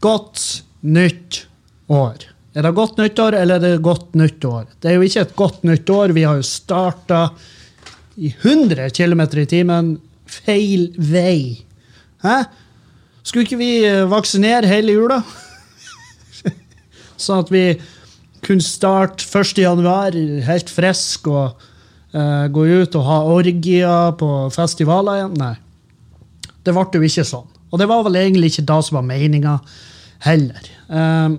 Godt nytt år. Er det godt nyttår, eller er det godt nyttår? Det er jo ikke et godt nyttår. Vi har jo starta i 100 km i timen feil vei. Hæ? Skulle ikke vi eh, vaksinere hele jula? sånn at vi kunne starte 1. januar helt frisk og uh, gå ut og ha orgier på festivaler igjen? Nei. Det ble jo ikke sånn. Og det var vel egentlig ikke det som var meninga heller. Um,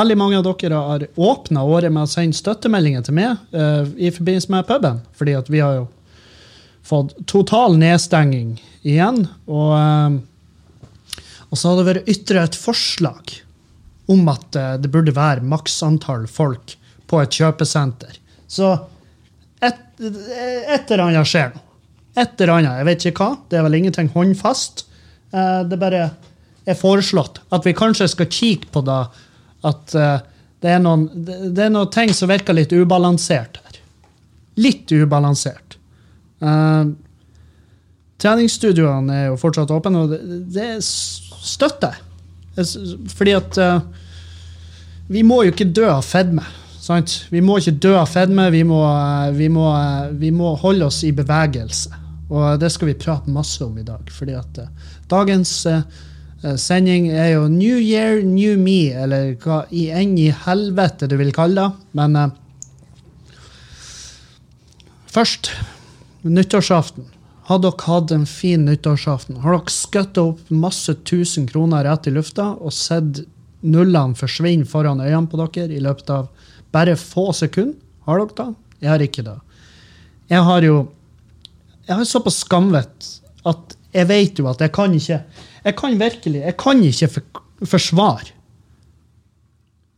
veldig mange av dere har åpna året med å sende støttemeldinger til meg uh, i forbindelse med puben. fordi at vi har jo fått total nedstenging igjen. Og, uh, og så har det vært ytra et forslag om at uh, det burde være maksantall folk på et kjøpesenter. Så et, eller annet skjer nå. Et eller annet. Jeg vet ikke hva. Det er vel ingenting håndfast. det bare er foreslått. At vi kanskje skal kikke på da at uh, det, er noen, det er noen ting som virker litt ubalansert her. Litt ubalansert. Uh, treningsstudioene er jo fortsatt åpne, og det, det støtter jeg. Fordi at uh, vi må jo ikke dø av fedme. Sant? Vi må ikke dø av fedme, vi må, vi, må, vi må, holde oss i bevegelse. Og det skal vi prate masse om i dag. fordi at dagens Eh, sending er jo New Year, New Me, eller hva i enn i helvete du vil kalle det. Men uh, først, nyttårsaften. Har dere hatt en fin nyttårsaften? Har dere skøtta opp masse tusen kroner rett i lufta og sett nullene forsvinne foran øynene på dere i løpet av bare få sekunder? Har dere det? Jeg har ikke det. Jeg har jo Jeg har såpass skamvett at jeg vet jo at jeg kan ikke jeg kan virkelig jeg kan ikke forsvare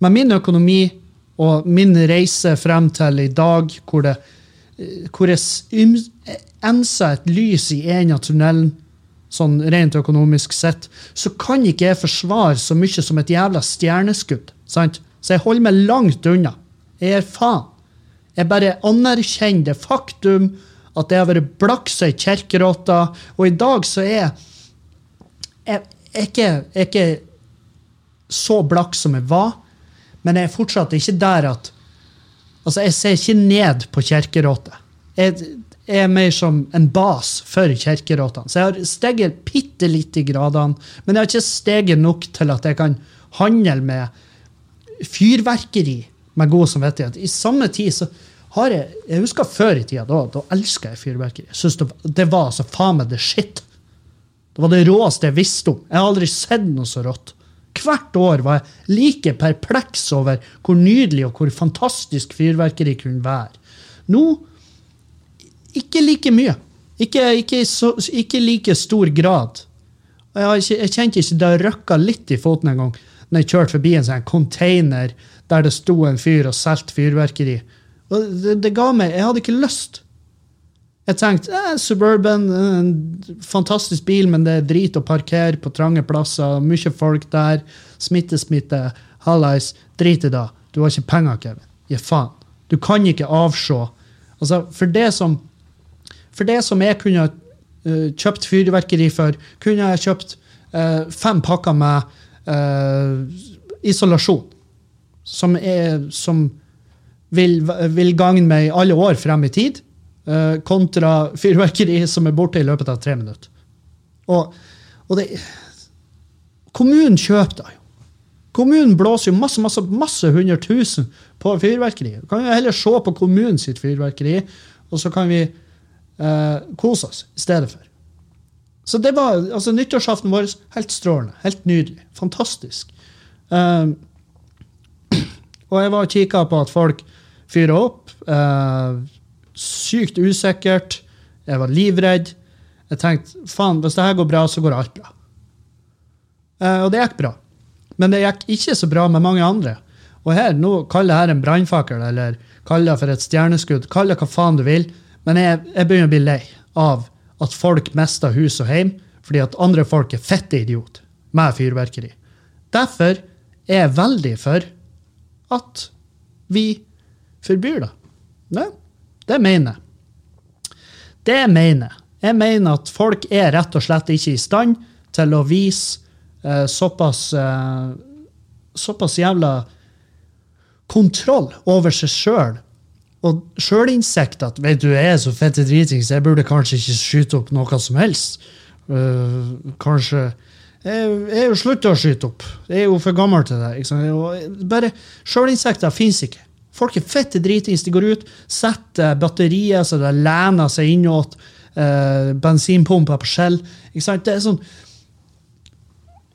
Men min økonomi og min reise frem til i dag, hvor, det, hvor jeg enser et lys i en av tunnelen, sånn rent økonomisk sett, så kan ikke jeg forsvare så mye som et jævla stjerneskudd. sant? Så jeg holder meg langt unna. Jeg er faen. Jeg bare anerkjenner det faktum at det har vært blaksa i kirkerotta, og i dag så er jeg jeg ikke, jeg ikke så blakk som jeg var, men jeg er fortsatt ikke der at Altså, jeg ser ikke ned på kirkerotter. Jeg, jeg er mer som en bas for kirkerottene. Så jeg har steget bitte litt i gradene, men jeg har ikke steget nok til at jeg kan handle med fyrverkeri med god samvittighet. I samme tid så jeg Jeg husker før i tida, da, da elska jeg fyrverkeri. Jeg synes det, det var altså faen meg det shit. Det var det råeste jeg visste om. Jeg har aldri sett noe så rått. Hvert år var jeg like perpleks over hvor nydelig og hvor fantastisk fyrverkeri kunne være. Nå ikke like mye. Ikke, ikke, så, ikke like stor grad. Jeg, ikke, jeg kjente ikke det røkka litt i foten en gang når jeg kjørte forbi en sånn container der det sto en fyr og solgte fyrverkeri. Det, det, ga meg Jeg hadde ikke lyst. Jeg tenkte eh, Suburban, en fantastisk bil, men det er drit å parkere på trange plasser. Mye folk der. Smitte, smitte. Hallais. Drit i det. Du har ikke penger, Kevin. Gi faen. Du kan ikke avse. Altså, for det som For det som jeg kunne uh, kjøpt fyrverkeri for, kunne jeg kjøpt uh, fem pakker med uh, isolasjon. Som, er, som vil, vil gagne meg alle år frem i tid. Uh, kontra fyrverkeri som er borte i løpet av tre minutter. Og, og det Kommunen kjøper det jo. Kommunen blåser jo masse masse, masse hundre tusen på fyrverkeri. Vi kan jo heller se på kommunen sitt fyrverkeri, og så kan vi uh, kose oss i stedet for. Så det var altså nyttårsaften vår helt strålende. Helt nydelig. Fantastisk. Um, og jeg var og kikka på at folk fyrer opp. Uh, sykt usikkert. Jeg var livredd. Jeg tenkte faen, hvis det her går bra, så går alt bra. Uh, og det gikk bra. Men det gikk ikke så bra med mange andre. Og her, nå kaller jeg her en brannfakkel, eller kall det for et stjerneskudd, kall det hva faen du vil, men jeg, jeg begynner å bli lei av at folk mister hus og hjem fordi at andre folk er fette idiot med fyrverkeri. Derfor er jeg veldig for at vi forbyr det. Nei, det mener jeg. Det mener. Jeg Jeg mener at folk er rett og slett ikke i stand til å vise eh, såpass eh, såpass jævla kontroll over seg sjøl og sjølinnsikt at vet du, jeg er så fette dritings, jeg burde kanskje ikke skyte opp noe som helst. Uh, kanskje Jeg er jo slutta å skyte opp. Jeg er jo for gammel til det. Bare Sjølinnsikter fins ikke. Folk er fette dritings. De går ut, setter batteriet så det lener seg innåt Eh, bensinpumpa på skjell. Ikke sant? Det er sånn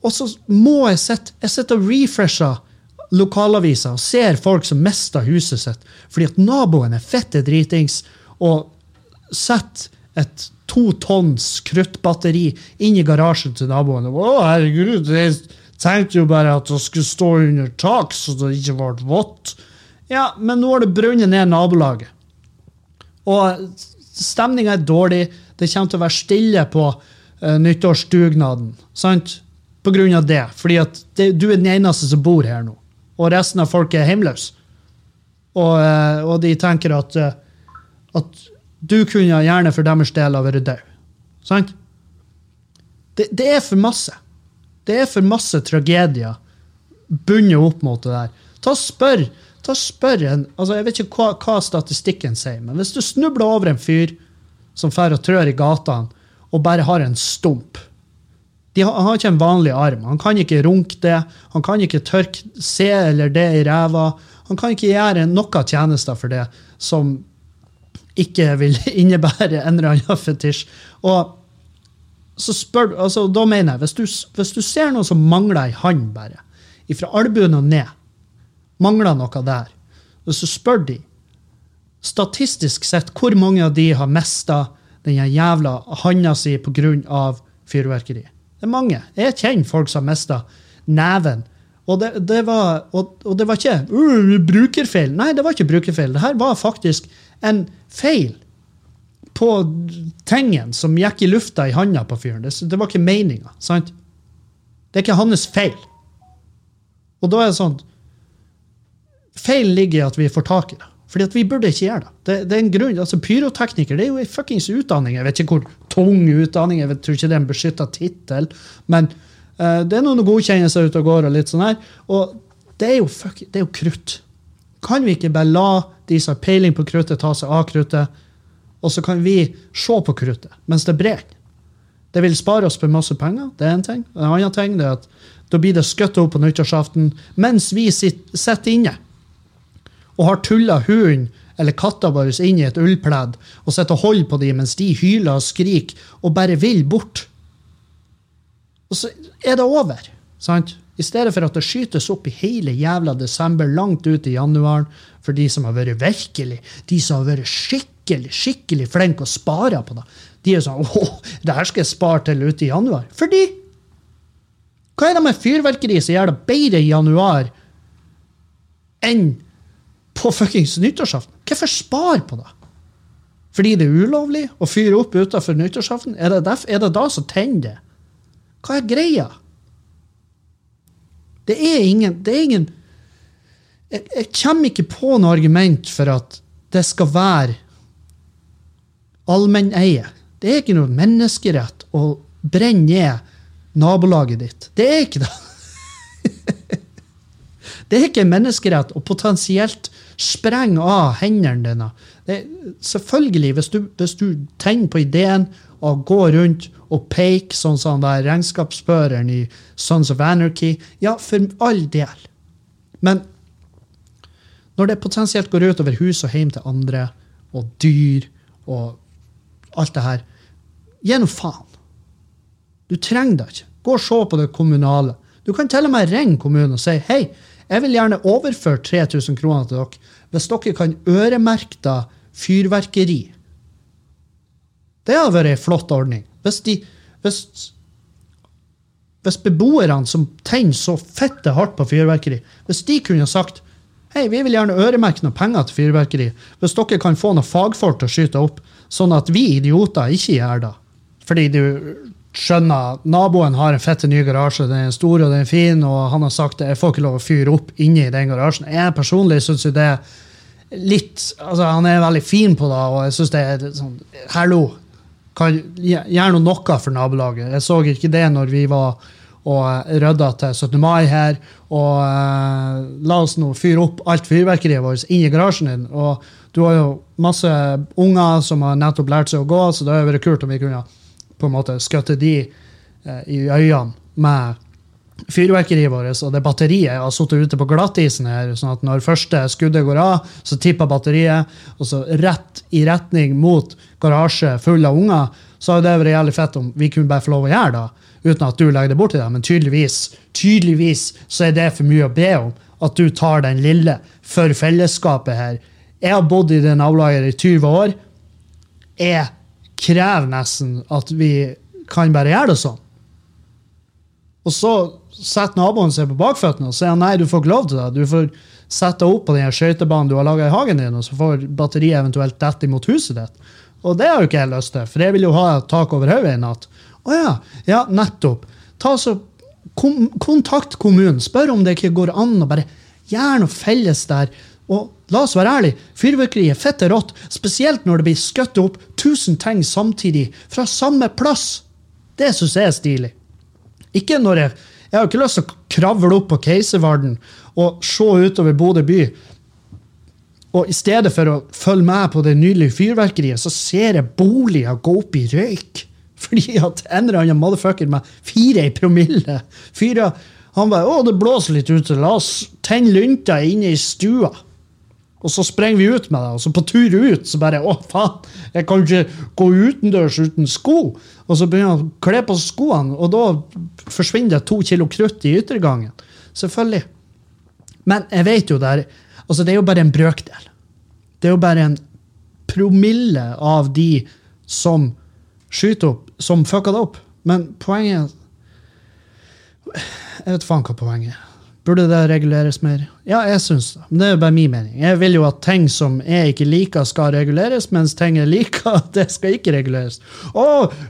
Og så må jeg sitte Jeg sitter og refresher lokalaviser og ser folk som mister huset sitt fordi at naboen er fette dritings og setter et to tonns kruttbatteri inn i garasjen til naboen. Å, herregud, jeg tenkte jo bare at det skulle stå under tak, så det ikke ble vått. Ja, men nå har det brunnet ned nabolaget. Og stemninga er dårlig. Det kommer til å være stille på uh, nyttårsdugnaden. sant? På grunn av det. Fordi at det, du er den eneste som bor her nå og resten av folk er hjemløse. Og, uh, og, de tenker at, uh, at du kunne gjerne for deres del ha vært død. Sant? Det, det, er for masse. Det er for masse tragedier bundet opp mot det der. Ta og spør, ta spør en, altså Jeg vet ikke hva, hva, statistikken sier, men hvis du snubler over en fyr som fer og trør i gatene, og bare har en stump de har, han har ikke en vanlig arm. Han kan ikke runke det. Han kan ikke tørke se eller det i ræva. Han kan ikke gjøre noe tjenester for det som ikke vil innebære en eller annen fetisj. Og så spør, altså, da mener jeg, hvis du, hvis du ser noe som mangler ei hånd, bare, fra albuen og ned, mangler noe der, Og så spør de, statistisk sett, hvor mange av de har mista den jævla handa si pga. fyrverkeri? Det er mange. Jeg kjenner folk som har mista neven. Og det, det, var, og, og det var ikke uh, brukerfeil. Nei, det var ikke brukerfeil. Det her var faktisk en feil på tingen som gikk i lufta i handa på fyren. Det, det, var ikke meninga. Det er ikke hans feil. Og da er det sånn Feilen ligger i at vi får tak i det. Fordi at vi burde ikke gjøre det. det. Det, er en grunn, altså Pyrotekniker det er jo en fuckings utdanning. Jeg vet ikke hvor tung utdanning, jeg tror ikke det er en beskytta tittel. Men uh, det er noen godkjennelser ute og går. Og litt sånn her, og det er, jo, fuck, det er jo krutt. Kan vi ikke bare la de som har peiling på kruttet, ta seg av kruttet, og så kan vi se på kruttet mens det brenner? Det vil spare oss for masse penger. det er En ting. En annen ting er at da blir det skutt opp på nyttårsaften mens vi sitter inne og har tulla hunden eller katta vår inn i et ullpledd og sitter og holder på dem mens de hyler og skriker og bare vil bort. Og så er det over. sant? I stedet for at det skytes opp i hele jævla desember, langt ut i januar, for de som har vært virkelig, de som har vært skikkelig skikkelig flinke og sparer på det. De er sånn åh, det her skal jeg spare til ute i januar. Fordi Hva er det med fyrverkeri som gjør det bedre i januar enn på fuckings nyttårsaften. Hvorfor spare på det? Fordi det er ulovlig å fyre opp utafor nyttårsaften? Er det, derf, er det da som tenner det? Hva er greia? Det er ingen, det er ingen jeg, jeg, kommer ikke på noe argument for at det skal være allmenneie. Det er ikke noe menneskerett å brenne ned nabolaget ditt. Det er ikke det. det er ikke en menneskerett å potensielt Spreng av hendene dine. Det, selvfølgelig, hvis du, hvis du, tenner på ideen å gå rundt og peke sånn som sånn regnskapsføreren i Sons of Anarchy, ja, for all del. Men når det potensielt går ut over hus og hjem til andre, og dyr og alt det her, gi nå faen. Du trenger det ikke. Gå og se på det kommunale. Du kan til og med ringe kommunen og si hei, jeg vil gjerne overføre 3000 kroner til dere hvis dere kan øremerke fyrverkeri. Det hadde vært ei flott ordning. Hvis, de, hvis, hvis beboerne som tenner så fette hardt på fyrverkeri, hvis de kunne sagt Hei, vi vil gjerne øremerke noen penger til fyrverkeri. Hvis dere kan få noen fagfolk til å skyte opp, sånn at vi idioter ikke gjør det. Fordi du skjønner, naboen har en fette ny garasje, den er stor og den er fin, og han har sagt at jeg får ikke lov å fyre opp inni den garasjen. Jeg personlig syns jo det litt altså Han er veldig fin på det, og jeg syns det er sånn Hallo! Gjør nå noe for nabolaget. Jeg så ikke det når vi var og rydda til 17. mai her. Og uh, la oss nå fyre opp alt fyrverkeriet vårt inn i garasjen din. Og du har jo masse unger som har nettopp lært seg å gå, så det hadde vært kult om vi kunne på en måte skutte de uh, i øynene med fyrverkeriet vårt, og det batteriet har sittet ute på glattisen her, sånn at når første skuddet går av, så tipper batteriet, og så rett i retning mot garasje full av unger, så hadde det vært jævlig fett om vi kunne bare få lov å gjøre det, uten at du legger det bort til deg. Men tydeligvis, tydeligvis så er det for mye å be om, at du tar den lille for fellesskapet her. Jeg har bodd i det nabolaget i 20 år. Jeg krever nesten at vi kan bare gjøre det sånn. Og så setter naboen seg på bakføttene og sier nei, du får ikke lov til det. Du får sette deg opp på den skøytebanen du har laga i hagen din, og så får batteriet eventuelt dette imot huset ditt. Og det har jo ikke jeg lyst til, for jeg vil jo ha tak over hodet i natt. Å ja, ja, nettopp. Ta så, kom, Kontakt kommunen. Spør om det ikke går an å bare gjøre noe felles der. Og la oss være ærlige, fyrverkeri er fette rått, spesielt når det blir skutt opp tusen ting samtidig fra samme plass. Det syns jeg er stilig. Ikke når jeg Jeg har ikke lyst til å kravle opp på Keiservarden og se utover Bodø by. Og i stedet for å følge med på det nylige fyrverkeriet, så ser jeg boliger gå opp i røyk. Fordi at en eller annen motherfucker med fire i promille fyrer Han bare 'Å, det blåser litt ute. La oss tenne lunta inne i stua'. Og så sprenger vi ut med det, og så på tur ut så bare Å, faen, jeg kan ikke gå utendørs uten sko. Og så begynner han å kle på skoene, og da forsvinner det to kilo krutt i yttergangen. Selvfølgelig. Men jeg vet jo der, altså det er jo bare en brøkdel. Det er jo bare en promille av de som skyter opp, som fucker det opp. Men poenget Jeg vet faen hva poenget er. Burde det reguleres mer? Ja, jeg syns det. Men det er jo bare min mening. Jeg vil jo at ting som jeg ikke liker, skal reguleres, mens ting jeg liker, det skal ikke reguleres. Å,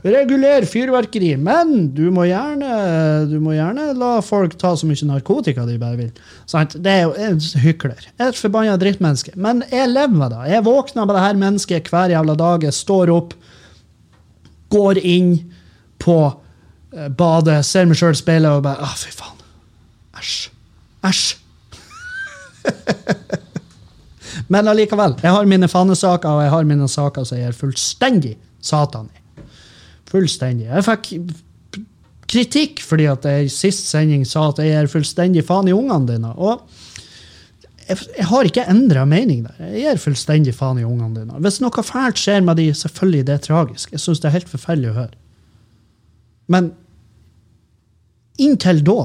reguler fyrverkeri! Men du må gjerne, du må gjerne la folk ta så mye narkotika de bare vil. Sant? Det er jo en hykler. Et forbanna drittmenneske. Men jeg lever det. Jeg våkner med det her mennesket hver jævla dag. Jeg står opp, går inn på eh, badet, ser meg sjøl i speilet og bare Å, fy faen. Æsj. Æsj! Men allikevel. Jeg har mine fanesaker, og jeg har mine saker som jeg er fullstendig satan i. Fullstendig. Jeg fikk kritikk fordi at jeg i sist sending sa at jeg er fullstendig faen i ungene dine. Og jeg, har ikke endra mening der. Jeg er fullstendig faen i ungene dine. Hvis noe fælt skjer med de, selvfølgelig det er tragisk. Jeg syns det er helt forferdelig å høre. Men inntil da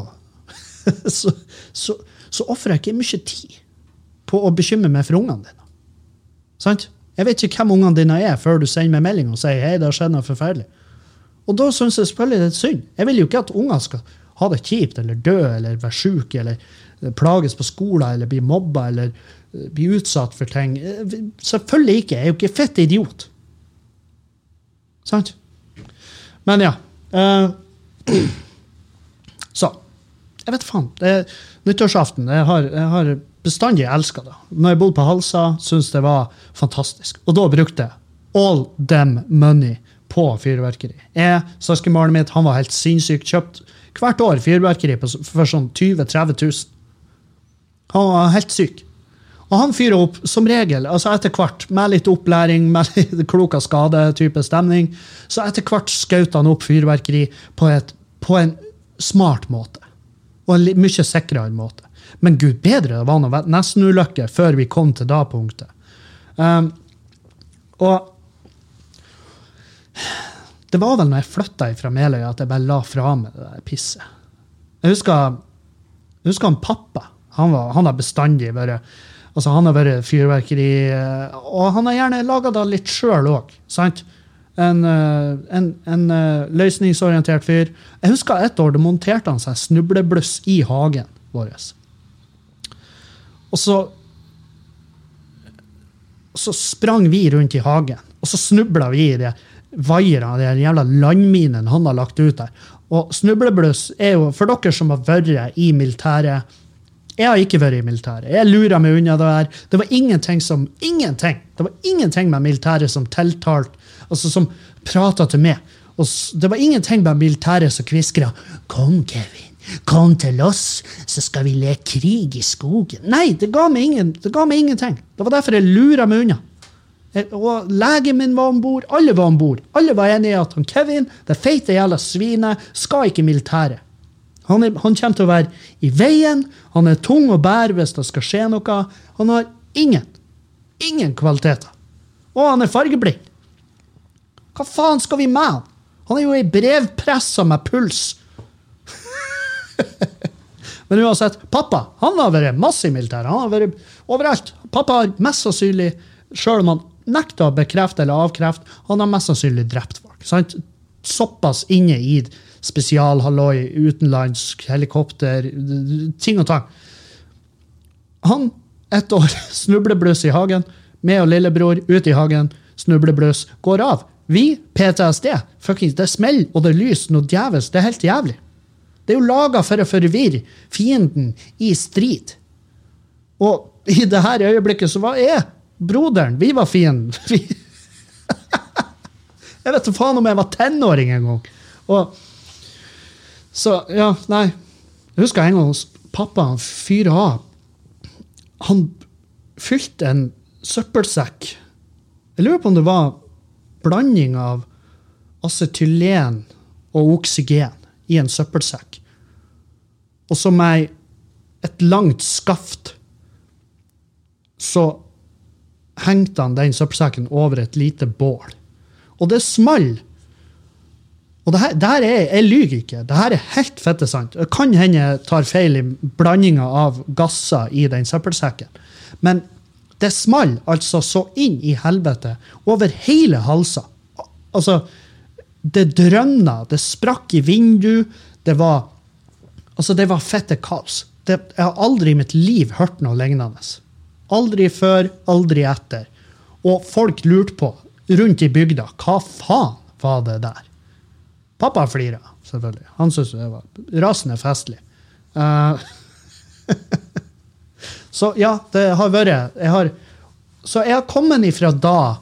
så, så, så ofrer jeg ikke mye tid på å bekymre meg for ungene dine. Sant? Jeg vet ikke hvem ungene dine er, før du sender meg melding og sier hei, det har skjedd noe forferdelig. Og da syns jeg selvfølgelig det er synd. Jeg vil jo ikke at unger skal ha det kjipt eller dø eller være syke eller plages på skolen eller bli mobba eller eh, bli utsatt for ting. Eh, selvfølgelig ikke. Jeg er jo ikke fett idiot. Sant? Men ja. Uh, så jeg vet faen. Det er nyttårsaften. Jeg har, jeg har bestandig elska det. Når jeg bodde på Halsa, syntes det var fantastisk. Og da brukte jeg all them money på fyrverkeri. Jeg, Søskenbarnet mitt han var helt sinnssykt kjøpt hvert år fyrverkeri for sånn 20 000-30 000. Han var helt syk. Og han fyrer opp som regel, altså etter hvert, med litt opplæring, med litt klok av skade-type stemning. Så etter hvert skjøt han opp fyrverkeri på, et, på en smart måte. Og en mye sikrere måte. Men gud bedre, det var noen nesten-ulykke før vi kom til det punktet. Um, og det var vel når jeg flytta fra Meløy at jeg bare la fra meg det der pisset. Jeg husker, jeg husker han pappa. Han, var, han har bestandig vært altså Han har vært fyrverkeri Og han har gjerne laga det litt sjøl òg. En, eh, en, en, eh, løsningsorientert fyr. Jeg husker et år det monterte han seg snublebluss i hagen vår. Og så så sprang vi rundt i hagen, og så snubla vi i de vaierne, den jævla landminen han har lagt ut der. Og snublebløss er jo, for dere som har vært i militæret Jeg har ikke vært i militæret. Jeg lurer meg unna det her. Det var ingenting som Ingenting! Det var ingenting med militæret som tiltalte Altså som prata til meg. Og det var ingenting med militæret som kviskra 'Kom, Kevin. Kom til oss, så skal vi leke krig i skogen. Nei, det ga meg, ingen, det ga meg ingenting. Det var derfor jeg lura meg unna. Og legen min var om bord. Alle var om bord. Alle var enige i at han Kevin, det feite jævla svinet, skal ikke i militæret. Han, er, han, kommer til å være i veien. Han er tung å bære hvis det skal skje noe. Han har ingen, ingen kvaliteter. Og han er fargeblind. Hva faen skal vi med han? Han er jo ei brevpressa med puls. Men uansett, pappa han har vært masse i militæret. Han har vært overalt. Pappa har mest sannsynlig, sjøl om han nekter å bekrefte eller avkrefte, han har mest sannsynlig drept folk. Sant? Såpass inne i spesialhalloi, utenlandsk, helikopter, ting og tang. Han, ett år, snublebløs i hagen. Med og lillebror ut i hagen, snublebløs, går av. Vi, PTSD, fuckings, det smeller og det lyser noe djevelsk. Det er helt jævlig. Det er jo laga for å forvirre fienden i strid. Og i det her øyeblikket så var jeg broderen. Vi var fienden. jeg vet da faen om jeg var tenåring en gang. Og Så, ja, nei. Jeg husker en gang hos pappa han fyrte av. Han fylte en søppelsekk. Jeg lurer på om det var blanding av acetylen og oksygen i en søppelsekk. Og som med et langt skaft så hengte han den søppelsekken over et lite bål. Og det small. Og det her, det her er, Jeg lyver ikke. Det her er helt fette sant. Det kan hende jeg tar feil i blandinga av gasser i den søppelsekken. Men det small altså så inn i helvete over hele halsa. Altså, det drønna, det sprakk i vindu. Det var altså det var fette kaos. Det, jeg har aldri i mitt liv hørt noe lignende. Aldri før, aldri etter. Og folk lurte på, rundt i bygda, hva faen var det der? Pappa flira, selvfølgelig. Han syntes det var rasende festlig. Uh, så ja, det har vært jeg har, Så jeg har kommet ifra da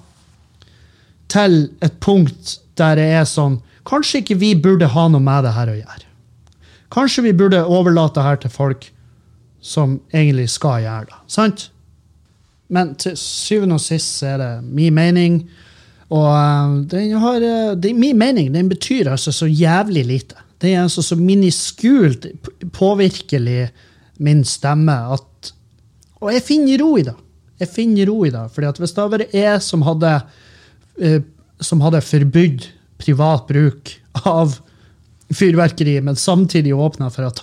til et punkt der det er sånn Kanskje ikke vi burde ha noe med det her å gjøre. Kanskje vi burde overlate det her til folk som egentlig skal gjøre det. Sant? Men til syvende og sist er det min mening. Og uh, den har, det, min mening den betyr altså så jævlig lite. Det er altså så miniskult påvirkelig min stemme at Og jeg finner ro i det. Jeg finner ro i det. fordi at hvis det hadde vært jeg som hadde, eh, som hadde forbudt privat bruk av fyrverkeri, men samtidig åpna for at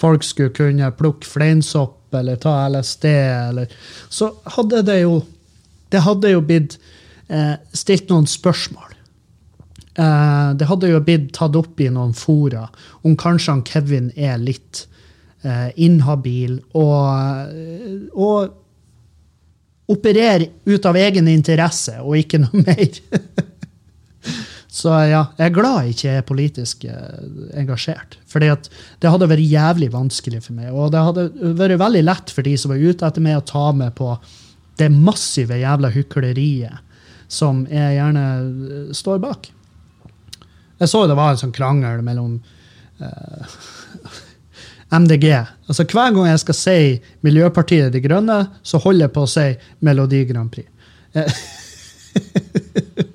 folk skulle kunne plukke fleinsopp eller ta LSD, eller Så hadde det jo Det hadde jo blitt eh, stilt noen spørsmål. Eh, det hadde jo blitt tatt opp i noen fora om kanskje han Kevin er litt inhabil og, og operere ut av egen interesse og ikke noe mer. Så ja, jeg er glad jeg ikke er politisk eh, engasjert. For det hadde vært jævlig vanskelig for meg. Og det hadde vært veldig lett for de som var ute etter meg, å ta med på det massive jævla hykleriet som jeg gjerne eh, står bak. Jeg så det var en sånn krangel mellom eh, MDG. Altså Hver gang jeg skal si Miljøpartiet De Grønne, så holder jeg på å si Melodi Grand Prix. Eh,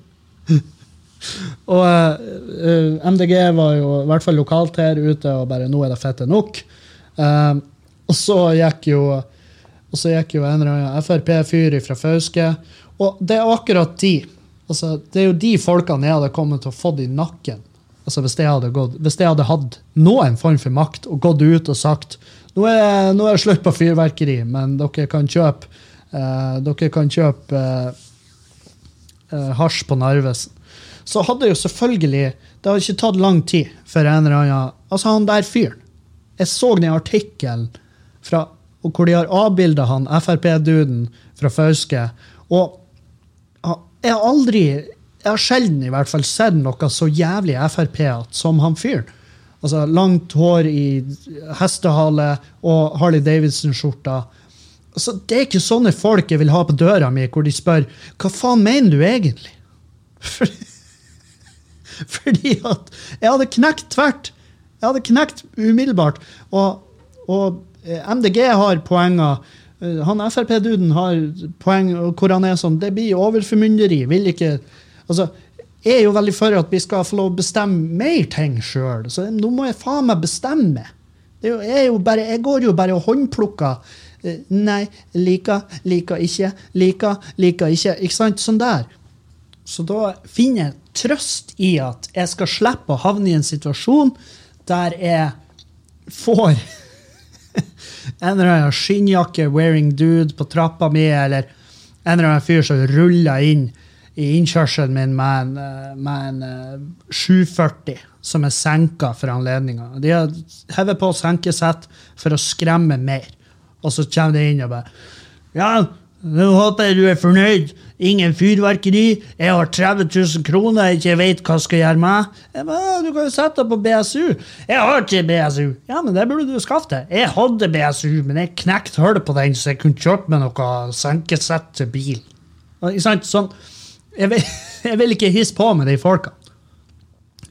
Og uh, eh, MDG var jo i hvert fall lokalt her ute og bare 'nå er det fette nok'. Uh, og så gikk jo og så gikk jo en eller annen Frp-fyr fra Fauske. Og det er akkurat de. Altså, det er jo de folkene jeg hadde kommet til å fått i nakken. Altså, hvis jeg gått, hvis jeg hadde hatt noen form for makt og gått ut og sagt nå er, nå er det slutt på fyrverkeri, men dere kan kjøpe eh, dere kan kjøpe hasj på Narvesen så hadde jo selvfølgelig Det hadde ikke tatt lang tid for en eller annen Altså, han der fyren. Jeg så den artikkelen hvor de har avbilda han Frp-duden fra Fauske. Og Jeg har aldri Jeg har sjelden i hvert fall sett noe så jævlig Frp-ete som han fyren. Altså, langt hår i hestehale og Harley Davidson-skjorta. Altså, det er ikke sånne folk jeg vil ha på døra mi, hvor de spør hva faen mener du egentlig? Fordi, at jeg hadde knekt tvert. Jeg hadde knekt umiddelbart. Og, og eh, MDG har poenger. Eh, Han Frp-duden har poeng hvor han er sånn Det blir overformynderi. Vil ikke Altså, jeg er jo veldig for at vi skal få lov å bestemme mer ting sjøl. Så nå må jeg faen meg bestemme. Jo, jeg, bare, jeg går jo bare og håndplukker. Eh, Nei, liker, liker ikke, liker, liker ikke. Ikke sant? Sånn der. Så da finner jeg trøst i at jeg skal slippe å havne i en situasjon der jeg får en eller annen skinnjakke wearing dude på trappa mi, eller en eller annen fyr som ruller inn i innkjørselen min med en, eh, med en eh, 740 som er senka for anledninga. De har hevet på senkesett for å skremme mer. Og så kommer det inn og bare Ja, nå håper jeg du er fornøyd. Ingen fyrverkeri. Jeg har 30 000 kroner jeg ikke veit hva skal gjøre med. Jeg bare, du kan jo sette deg på BSU. Jeg har ikke BSU. Ja, men det burde du skaffe deg. Jeg hadde BSU, men jeg knekte hullet på den, så jeg kunne kjørt med noe senkesett til bil. Ikke sant? Sånn, jeg, vil, jeg vil ikke hisse på med de folka.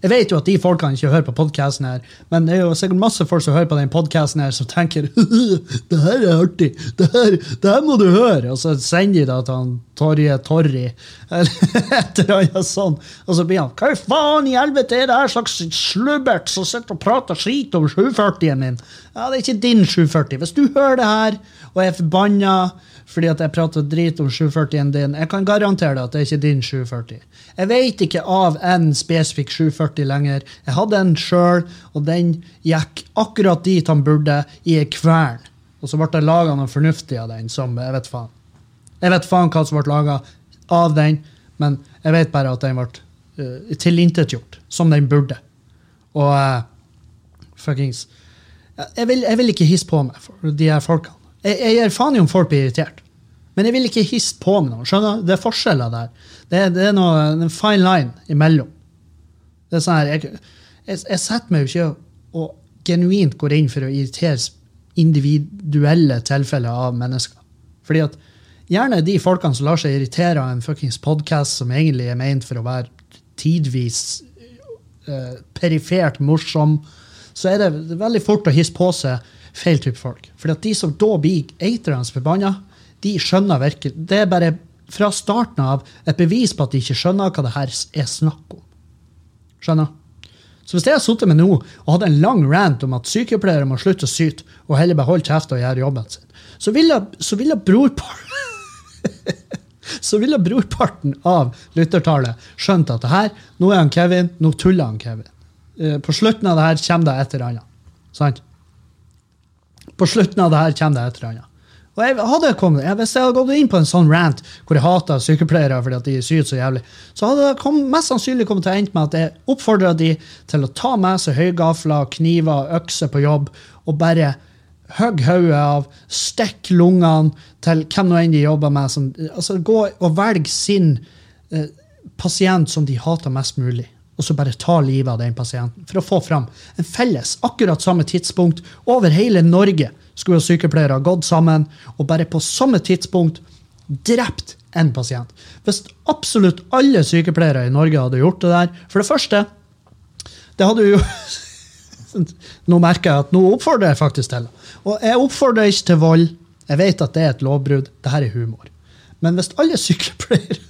Jeg vet jo at de folkene ikke hører på podkasten her, men det er jo sikkert masse folk som hører på den podcasten her, som tenker det her er artig, det her, det her må du høre. Og så sender de det til han Torje Torry, eller et eller annet sånt. Og så blir han Hva faen i helvete er det her slags slubbert som sitter og prater skit om 740-en min? Ja, det er ikke din 740. Hvis du hører det her og er forbanna fordi at jeg prater drit om 740-en din. Jeg kan garantere deg at det er ikke din 740. Jeg vet ikke av en spesifikk 740 lenger. Jeg hadde en sjøl, og den gikk akkurat dit han burde, i ei kvern. Og så ble det laga noe fornuftig av den, som jeg vet faen. Jeg vet faen hva som ble laga av den, men jeg vet bare at den ble uh, tilintetgjort, som den burde. Og uh, fuckings jeg vil, jeg vil ikke hisse på meg for de her folkene. Jeg, jeg gir faen i om folk blir irritert. Men jeg vil ikke hisse på med noen. skjønner? Det er forskjeller der. Det er, det er noe, en fine line imellom. Det er sånn her, jeg, jeg, jeg setter meg jo ikke og, og genuint går inn for å irritere individuelle tilfeller av mennesker. Fordi at gjerne de folkene som lar seg irritere av en fuckings podkast som egentlig er ment for å være tidvis eh, perifert morsom, så er det veldig fort å hisse på seg feil type folk. Fordi at de som da blir eiternes forbanna, de skjønner virkelig Det er bare fra starten av et bevis på at de ikke skjønner hva det her er snakk om. Skjønner? Så hvis jeg har sittet med nå og hatt en lang rant om at sykepleiere må slutte å syte og heller beholde kjeft og gjøre jobben sin, så ville, så brorparten Så ville brorparten av lyttertallet skjønt at det her, nå er han Kevin, nå tuller han Kevin. Eh, På slutten av det her kommer det et eller annet. Sant? På slutten av det her kommer det et eller annet. Og jeg hadde kommet, jeg, Hvis jeg hadde gått inn på en sånn rant hvor jeg hater sykepleiere fordi at de syr så jævlig, så hadde det kom, mest sannsynlig kommet til å ende med at jeg oppfordra de til å ta med seg høygafler, kniver, økser på jobb og bare hogg hodet av, stikk lungene til hvem nå enn de jobber med. Som, altså Gå og velg sin eh, pasient som de hater mest mulig og så bare ta livet av den pasienten. For å få fram en felles, akkurat samme tidspunkt over hele Norge skulle sykepleiere gått sammen og bare på samme tidspunkt drept en pasient. Hvis absolutt alle sykepleiere i Norge hadde gjort det der For det første, det hadde jo Nå merker jeg at nå oppfordrer jeg faktisk til. Og jeg oppfordrer ikke til vold. Jeg vet at det er et lovbrudd. Dette er humor. Men hvis alle sykepleiere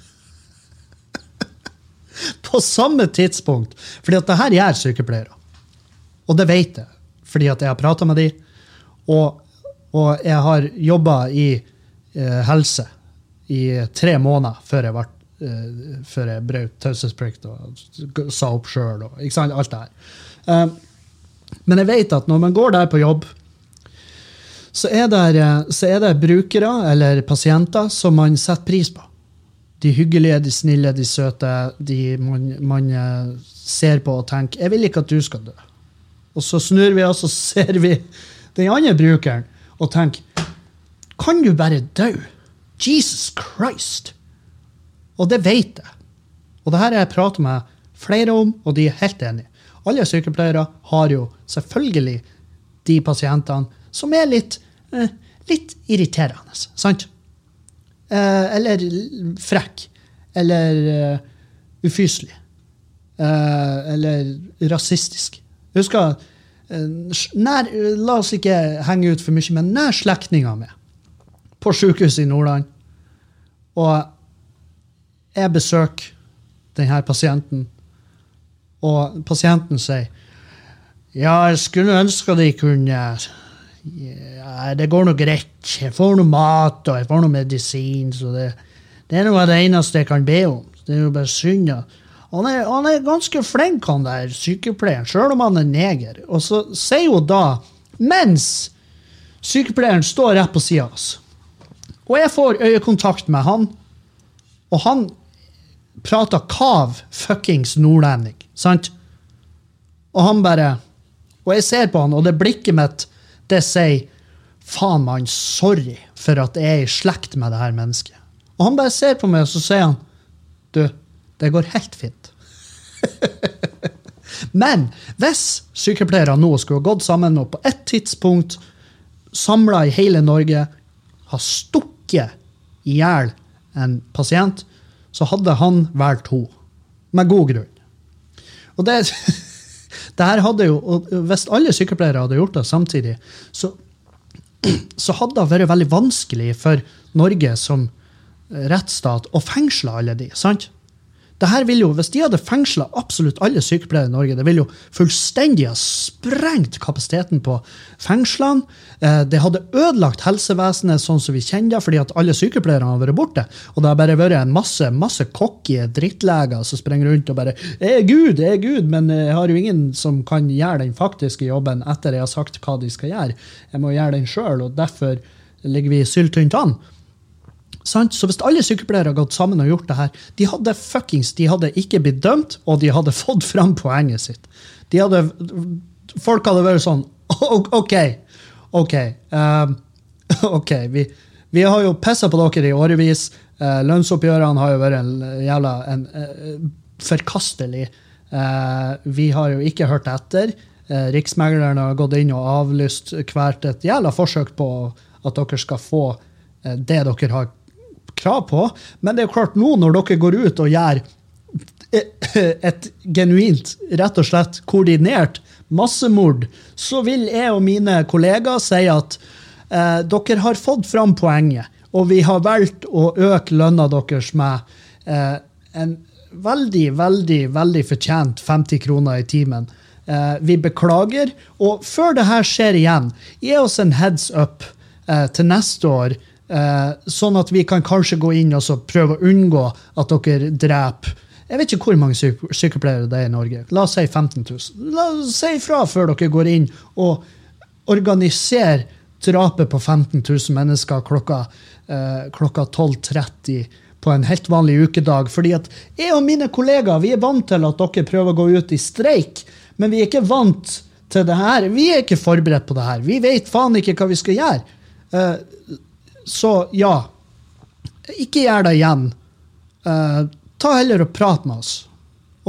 på samme tidspunkt. Fordi at det her gjør sykepleiere. Og det vet jeg, fordi at jeg har prata med dem. Og, og, jeg har jobba i eh, helse i tre måneder før jeg, ble, eh, før jeg brøt taushetsplikt og sa opp sjøl. Alt det her. Eh, men jeg vet at når man går der på jobb, så er, er det brukere eller pasienter som man setter pris på de hyggelige, de snille, de søte, de man, man, eh, ser på og tenker 'Jeg vil ikke at du skal dø'. Og så snur vi oss og ser vi den andre brukeren og tenker 'Kan du bare dø?' Jesus Christ! Og det vet jeg. Og det her har jeg pratet med flere om, og de er helt enige. Alle sykepleiere har jo selvfølgelig de pasientene som er litt, eh, litt irriterende, sant? Eh, eller frekk. Eller eh, ufyselig. Eh, eller rasistisk. Husk, husker nær, La oss ikke henge ut for mye, men nær slektninger med på sykehuset i Nordland. Og jeg besøker denne pasienten, og pasienten sier ja, jeg skulle ønske de kunne ja, Det går nå greit. Jeg får noe mat og jeg får noe medisin. så det, det er noe av det eneste jeg kan be om. Det er jo bare synd. han er, han er ganske flink, han der sykepleieren, sjøl om han er neger. Og så sier hun da, mens sykepleieren står rett på sida av oss, og jeg får øyekontakt med han, og han prater kav fuckings nordlending, sant? Og han bare Og jeg ser på han, og det blikket mitt, det sier faen, mann, sorry for at jeg er i slekt med det her mennesket. Og han bare ser på meg, og så sier han du, det går helt fint. Men hvis sykepleiere nå skulle ha gått sammen og på et tidspunkt samla i hele Norge ha stukket i hjel en pasient, så hadde han valgt henne. Med god grunn. Og det, det her hadde jo, og Hvis alle sykepleiere hadde gjort det samtidig, så, så hadde det vært veldig vanskelig for Norge som rettsstat å fengsle alle de. sant? Det her vil jo, Hvis de hadde fengsla absolutt alle sykepleiere i Norge, det ville jo fullstendig ha sprengt kapasiteten på fengslene. Eh, det hadde ødelagt helsevesenet sånn som vi kjenner det, fordi at alle sykepleierne har vært borte. Og det har bare vært en masse masse cocky drittleger som springer rundt og bare 'Jeg er Gud, jeg er Gud', men jeg har jo ingen som kan gjøre den faktiske jobben etter jeg har sagt hva de skal gjøre. Jeg må gjøre den sjøl, og derfor ligger vi syltynt an. Så hvis alle sykepleiere hadde gått sammen og gjort det her, de hadde fuckings, de hadde ikke blitt dømt, og de hadde fått fram poenget sitt. De hadde, folk hadde vært sånn OK, OK. Um, ok, vi, vi, har jo pissa på dere i årevis. Uh, lønnsoppgjørene har jo vært en jævla en, uh, forkastelig. Uh, vi har jo ikke hørt etter. Uh, Riksmegleren har gått inn og avlyst hvert et jævla forsøk på at dere skal få det dere har krav på. Men det er jo klart, nå når dere går ut og gjør et genuint, rett og slett koordinert massemord, så vil jeg og mine kollegaer si at eh, dere har fått fram poenget, og vi har valgt å øke lønna deres med eh, en veldig, veldig, veldig fortjent 50 kroner i timen. Eh, vi beklager. Og før det her skjer igjen, gi oss en heads up eh, til neste år sånn at vi kan kanskje gå inn og prøve å unngå at dere dreper Jeg vet ikke hvor mange sykepleiere det er i Norge. La oss si 15 000. La oss si ifra før dere går inn og organiserer drapet på 15 000 mennesker klokka, eh, klokka 12.30 på en helt vanlig ukedag. Fordi at jeg og mine kollegaer vi er vant til at dere prøver å gå ut i streik, men vi er ikke vant til det her. Vi er ikke forberedt på det her. Vi vet faen ikke hva vi skal gjøre. Uh, så ja, ikke gjør det igjen. Uh, ta heller og prat med oss,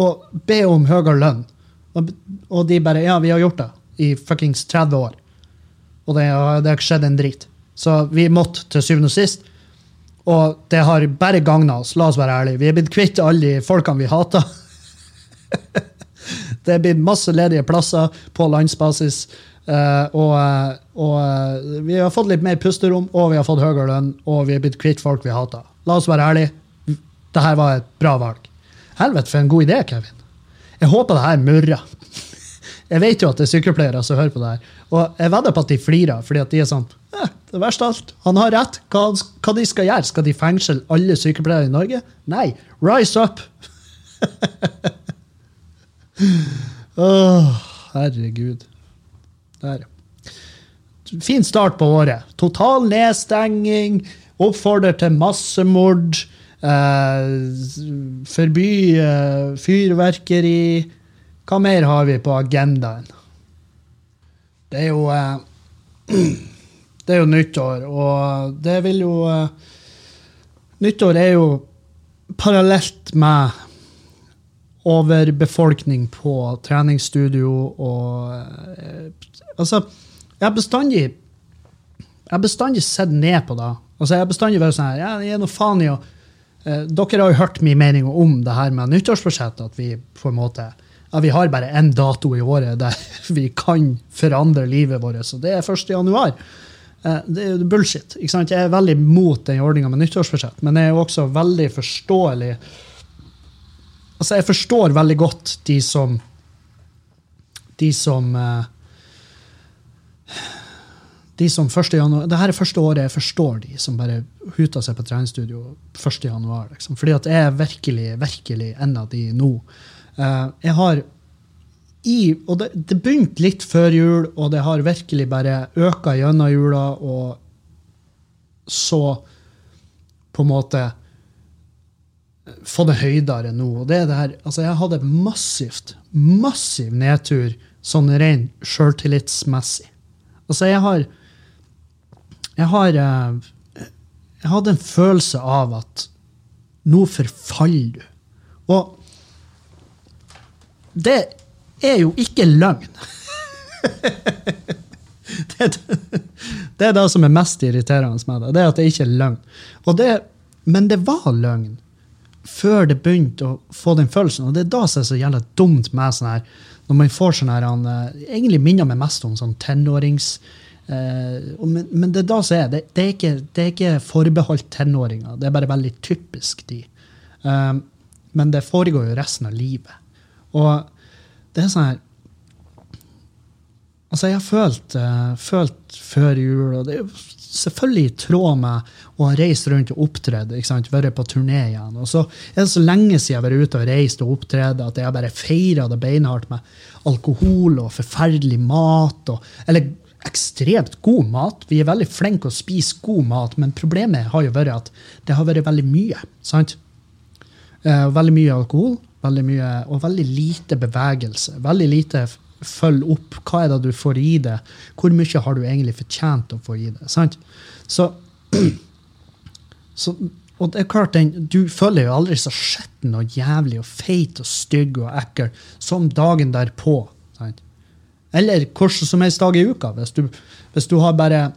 og be om høyere lønn. Og, og, de bare Ja, vi har gjort det i fuckings 30 år. Og det, det har ikke skjedd en drit. Så vi måtte til syvende og sist. Og det har bare gagna oss, la oss være ærlige. Vi er blitt kvitt alle de folkene vi hater. det er blitt masse ledige plasser på landsbasis. Uh, og, eh, og uh, vi har fått litt mer pusterom, og vi har fått høyere lønn, og vi er blitt kvitt folk vi hater. La oss være ærlige. Dette var et bra valg. Helvete, for en god idé, Kevin. Jeg håper det her murrer. Jeg vet jo at det er sykepleiere som hører på det her. Og jeg vedder på at de flirer, fordi at de er sånn eh, Det verste av alt. Han har rett. Hva, hva de skal gjøre? Skal de fengsle alle sykepleiere i Norge? Nei. Rise up! oh, herregud. Der. Fin start på året. Total nedstenging, oppfordrer til massemord, eh, forby eh, fyrverkeri. Hva mer har vi på agendaen? Det er jo eh, Det er jo nyttår, og det vil jo eh, Nyttår er jo parallelt med overbefolkning på treningsstudio og eh, Altså, jeg har bestandig jeg har bestandig sett ned på det. Altså, jeg har bestandig vært sånn her, ja, jeg er noe faen i å eh, Dere har jo hørt min mening om det her med nyttårsbudsjettet, at vi på en måte ja, vi har bare én dato i året der vi kan forandre livet vårt, og det er 1. januar. Eh, det er jo bullshit. ikke sant? Jeg er veldig mot den ordninga med nyttårsbudsjett, men jeg er jo også veldig forståelig Altså, jeg forstår veldig godt de som De som eh, de som 1. januar, det her er første året jeg forstår de som bare huter seg på treningsstudio 1. januar. Liksom. Fordi at jeg er virkelig, virkelig en av de nå. Uh, jeg har i, og det, det begynte litt før jul, og det har virkelig bare øka gjennom jula, og så på en måte få det høydere nå. Og det er det her, altså Jeg hadde massivt, massiv nedtur sånn rent sjøltillitsmessig. Altså, jeg har Jeg har eh, Jeg hadde en følelse av at nå forfaller du. Og det er jo ikke løgn. det, det, er det som er mest irriterende med det. Det er at det ikke er løgn. Det, men det var løgn før det begynte å få den følelsen. Og det er da som er så jævla dumt med sånn her Når man får sånn her han, eh, Egentlig minner meg mest om sånn tenårings... Uh, men, men, det er da som er. Det, det, er ikke, det er ikke forbeholdt tenåringer. Det er bare veldig typisk de. Um, men det foregår jo resten av livet. Og det er sånn her Altså, jeg har følt, uh, følt før jul, og det er selvfølgelig i tråd med å ha reist rundt og opptredd, vært på turné igjen. Og så er det så lenge siden jeg har vært ute og reist og opptredd at jeg bare feira det beinhardt med alkohol og forferdelig mat. Og, eller ekstremt god mat. Vi er veldig flinke å spise god mat, men problemet har jo vært at det har vært veldig mye. sant? Uh, veldig mye alkohol, Veldig mye, og veldig lite bevegelse. Veldig lite følg opp. Hva er det du får i det? Hvor mye har du egentlig fortjent å få i det? Sant? Så, så og det er klart, den, Du føler jo aldri så skitten og jævlig og feit og stygg og ekkel som dagen derpå. Sant? Eller hvordan som helst dag i uka. Hvis du, hvis du, har bare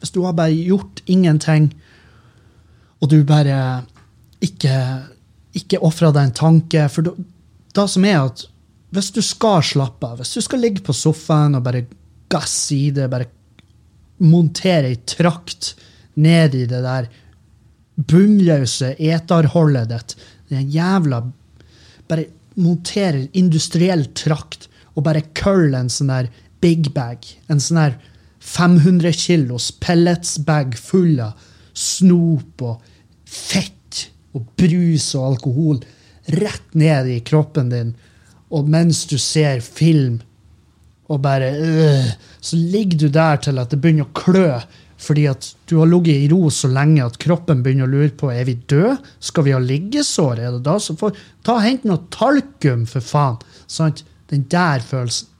hvis du har bare gjort ingenting, og du bare ikke ikke ofra deg en tanke. For det som er at hvis du skal slappe av, hvis du skal ligge på sofaen og bare gasse i det, bare montere ei trakt ned i det der bunnløse eterholdet ditt, den jævla Bare montere industriell trakt og bare curl en sånn der big bag, en sånn der 500 kilos pelletsbag full av snop og fett og brus og alkohol rett ned i kroppen din, og mens du ser film og bare øh, Så ligger du der til at det begynner å klø fordi at du har ligget i ro så lenge at kroppen begynner å lure på er vi døde. Skal vi ha liggesår. Er det da? Så får, ta Hent noe talkum, for faen. Sant? Den der følelsen.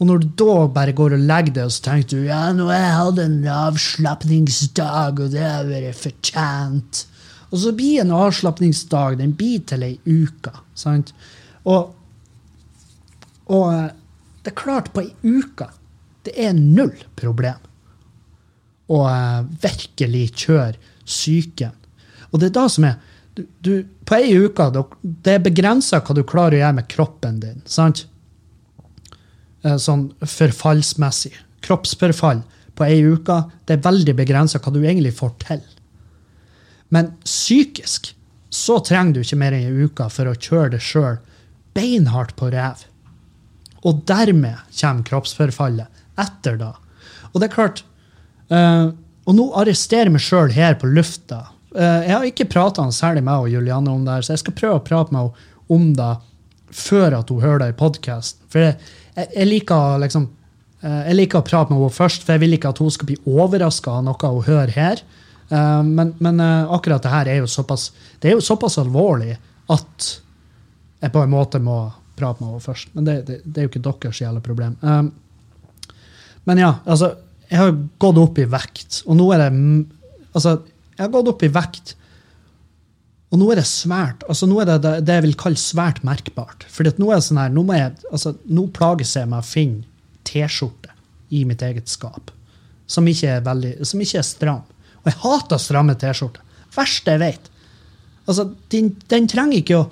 Og når du da bare går og legger deg, og så tenker du ja, nå har jeg hatt en avslapningsdag, og det har vært fortjent. Og så blir en avslapningsdag den blir til ei uke. Sant? Og, og eh, det er klart, på ei uke det er null problem å uh, virkelig kjøre psyken. Og det er da som er du, du, På ei uke det er begrensa hva du klarer å gjøre med kroppen din. sant? Eh, sånn forfallsmessig. Kroppsforfall på ei uke. Det er veldig begrensa hva du egentlig får til. Men psykisk så trenger du ikke mer enn ei uke for å kjøre det sjøl beinhardt på rev. Og dermed kommer kroppsforfallet etter da. Og det er klart uh, Og nå arresterer jeg meg sjøl her på lufta. Uh, jeg har ikke prata særlig med Julianne om det, her, så jeg skal prøve å prate med henne om det før at hun hører det i podkasten. For jeg, jeg, liker liksom uh, jeg liker å prate med henne først, for jeg vil ikke at hun skal bli overraska av noe hun hører her. Eh, men, men eh, akkurat det her er jo såpass, det er jo såpass alvorlig at jeg på en måte må prate med henne først. Men det, det, det er jo ikke deres jævla problem. Men ja, altså Jeg har gått opp i vekt, og nå er det Altså, jeg har gått opp i vekt Og nå er det svært altså nå er det, det jeg vil kalle svært merkbart. For nå er det sånn her, nå, må jeg, altså, nå plages jeg med å finne T-skjorte i mitt eget skap som ikke er, veldig, som ikke er stram. Og jeg hater stramme T-skjorter. Verste jeg vet. Altså, den, den trenger ikke å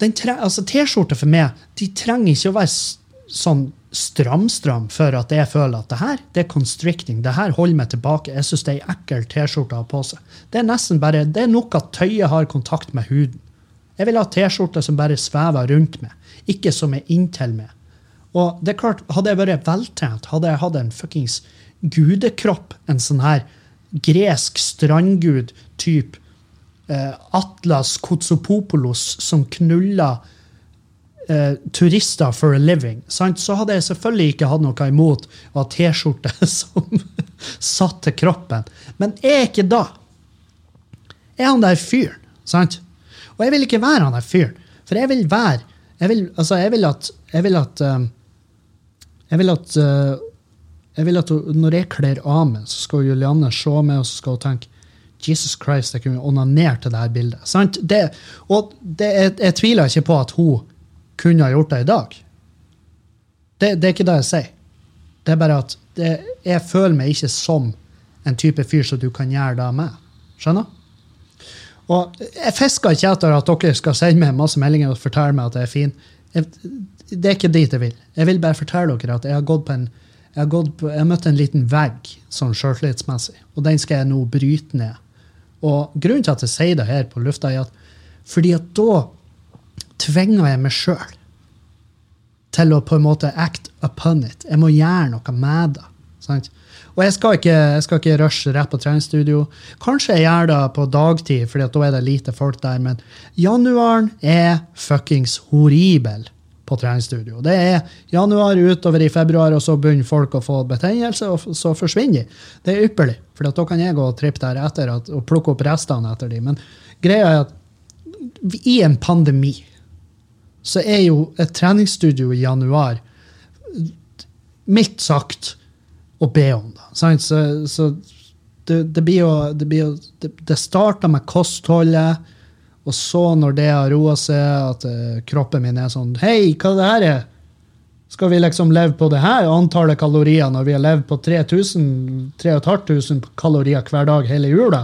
altså T-skjorter for meg de trenger ikke å være sånn stram-stram for at jeg føler at det her det er constricting. Det her holder meg tilbake. Jeg syns det er ei ekkel T-skjorte å ha på seg. Det er nesten bare, det er nok at tøyet har kontakt med huden. Jeg vil ha T-skjorter som bare svever rundt meg, ikke som er inntil meg. Og det er klart, Hadde jeg vært veltrent, hadde jeg hatt en fuckings gudekropp, en sånn her gresk strandgud type eh, Atlas Kotsopopoulos som knulla eh, turister for a living, sant? så hadde jeg selvfølgelig ikke hatt noe imot å ha T-skjorte som satt til kroppen. Men jeg er ikke da. Er han der fyren. sant? Og jeg vil ikke være han der fyren. For jeg vil være Jeg vil, altså, jeg vil at, jeg vil at um, jeg vil at, eh, jeg vil at hun- når jeg kler av meg, så skal Julianne se meg og så skal hun tenke Jesus Christ, jeg kunne onanert til det her bildet. Sant? Det, og det, jeg, jeg tviler ikke på at hun kunne ha gjort det i dag. Det, det er ikke det jeg sier. Det er bare at det, jeg føler meg ikke som en type fyr som du kan gjøre det med. Skjønner? Og jeg fisker ikke etter at dere skal sende meg masse meldinger og fortelle meg at jeg er fin. Jeg, det er ikke dit jeg vil. Jeg vil bare fortelle dere at jeg har gått på en jeg har, på, jeg har møtt en liten vegg sånn sjøltillitsmessig, og den skal jeg nå bryte ned. Og grunnen til at jeg sier det her på lufta, er at fordi at da tvinger jeg meg sjøl til å på en måte act upon it. Jeg må gjøre noe med det. Sant? Og jeg skal, ikke, ikke rushe rett på treningsstudio. Kanskje jeg gjør det på dagtid, for da er det lite folk der, men januaren er fuckings horribel på treningsstudio. Det er januar utover i februar, og så begynner folk å få betennelse, og så forsvinner de. Det er ypperlig, for da kan jeg gå og trippe der etter at, og plukke opp restene etter de. Men greia er at i en pandemi så er jo et treningsstudio i januar mildt sagt å be om. Da. Så, så det, det blir jo Det, det, det med kostholdet, og så, når det har roa seg, at eh, kroppen min er sånn Hei, hva det her er? Skal vi liksom leve på det her antallet kalorier når vi har levd på 3000 3500 kalorier hver dag hele jula?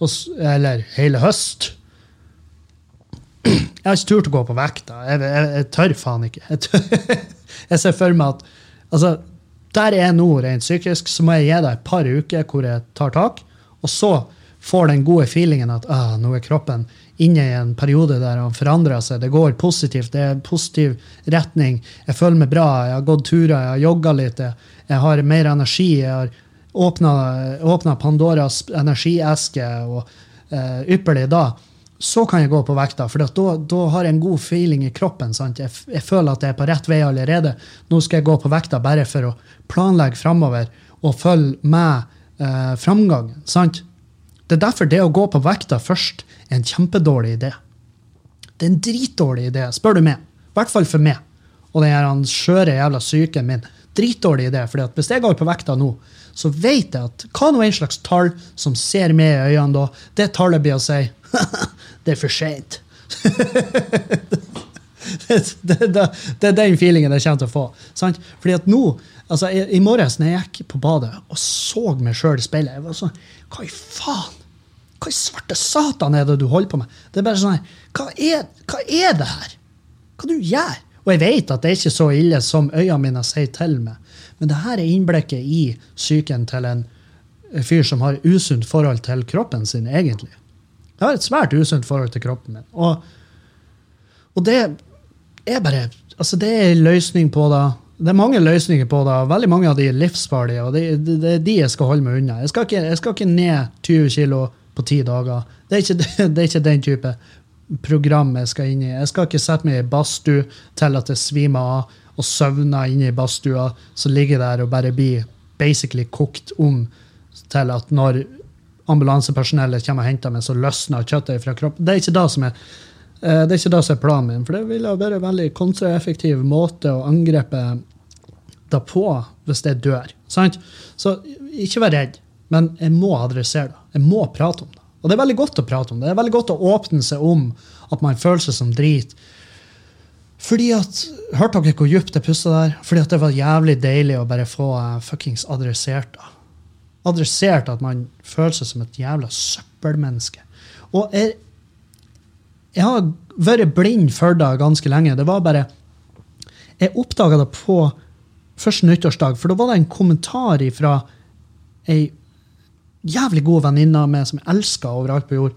Og, eller hele høst? Jeg har ikke turt å gå på vekta. Jeg, jeg, jeg tør faen ikke. Jeg, tør, jeg ser for meg at altså, der jeg er nå rent psykisk, så må jeg gi det et par uker hvor jeg tar tak, og så får den gode feelingen at ah, nå er kroppen inne i en periode der han forandrer seg. Det går positivt, det er en positiv retning. Jeg føler meg bra, jeg har gått turer, jeg har jogga litt, jeg, har mer energi. Jeg har åpna Pandoras energieske og eh, ypperlig da. Så kan jeg gå på vekta, for da, da har jeg en god feeling i kroppen. Jeg, jeg føler at jeg er på rett vei allerede. Nå skal jeg gå på vekta bare for å planlegge framover og følge med eh, framgangen. Sant? Det er derfor det å gå på vekta først er en kjempedårlig idé. Det er en dritdårlig idé, spør du meg. I hvert fall for meg. Og den skjøre jævla psyken min. Dritdårlig idé. fordi at hvis jeg går på vekta nå, så vet jeg at hva nå en slags tall som ser meg i øynene da, det tallet blir å si det er for seint. det, det, det, det er den feelingen jeg kommer til å få. Sant? Fordi at nå, altså I, i morges når jeg gikk på badet og så meg sjøl i speilet, jeg var sånn Hva i faen? Hva i svarte satan er det du holder på med? Det er bare sånn her, hva er, hva er det her? Hva du gjør? Og jeg vet at det er ikke så ille som øynene mine sier til meg, men det her er innblikket i psyken til en fyr som har usunt forhold til kroppen sin, egentlig. Jeg har et svært usunt forhold til kroppen min. Og, og det er bare Altså, det er en løsning på det. Det er mange løsninger på det. Veldig mange av de er livsfarlige, og det, er de jeg skal holde meg unna. Jeg skal ikke, jeg skal ikke ned 20 kilo på ti dager. Det er, ikke, det er ikke den type program jeg skal inn i. Jeg skal ikke sette meg i badstue til at jeg svimer av og søvner inne i badstua, så ligger jeg der og bare blir basically kokt om til at når ambulansepersonellet kommer og henter meg, så løsner kjøttet fra kroppen. Det er ikke det som er det er ikke det som er planen min, for det ville være en veldig kontraeffektiv måte å angrepe det på hvis det dør. Sant? Så ikke vær redd, men jeg må adressere det. Jeg må prate om det. Og det er veldig godt å prate om det. Det er veldig godt å åpne seg om at man føler seg som drit. Fordi at, Hørte dere hvor dypt jeg pusta der? Fordi at det var jævlig deilig å bare få uh, fuckings adressert det. Adressert at man føler seg som et jævla søppelmenneske. Og jeg, jeg har vært blind for det ganske lenge. Det var bare Jeg oppdaga det på første nyttårsdag, for da var det en kommentar fra ei jævlig god venninne av meg som jeg elska overalt på jord.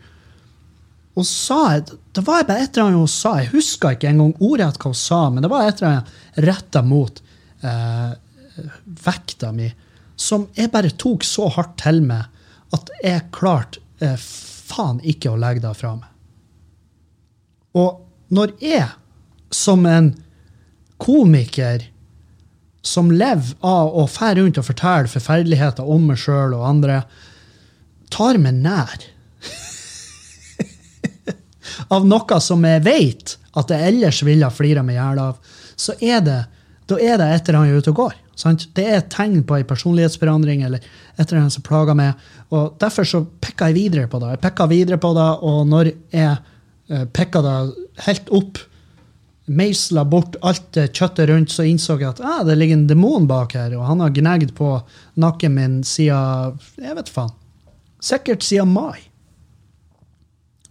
Og sa jeg, Det var bare et eller annet hun sa. Jeg huska ikke engang ordrett hva hun sa, men det var et eller annet retta mot eh, vekta mi som jeg bare tok så hardt til meg at jeg klarte eh, faen ikke å legge det fra meg. Og når jeg, som en komiker som lever av å fære rundt og fortelle forferdeligheter om meg sjøl og andre, tar meg nær av noe som jeg vet at jeg ellers ville flira meg i hjel av, så er det, da er det et eller annet ute og går. Sant? Det er et tegn på en personlighetsforandring eller et eller annet som plager meg. og Derfor så pekka jeg videre på det. Jeg pekka videre på det, og når jeg uh, deg det helt opp, meisla bort alt kjøttet rundt, så innså jeg at ah, det ligger en demon bak her, og han har gnagd på nakken min siden Jeg vet faen. Sikkert siden mai.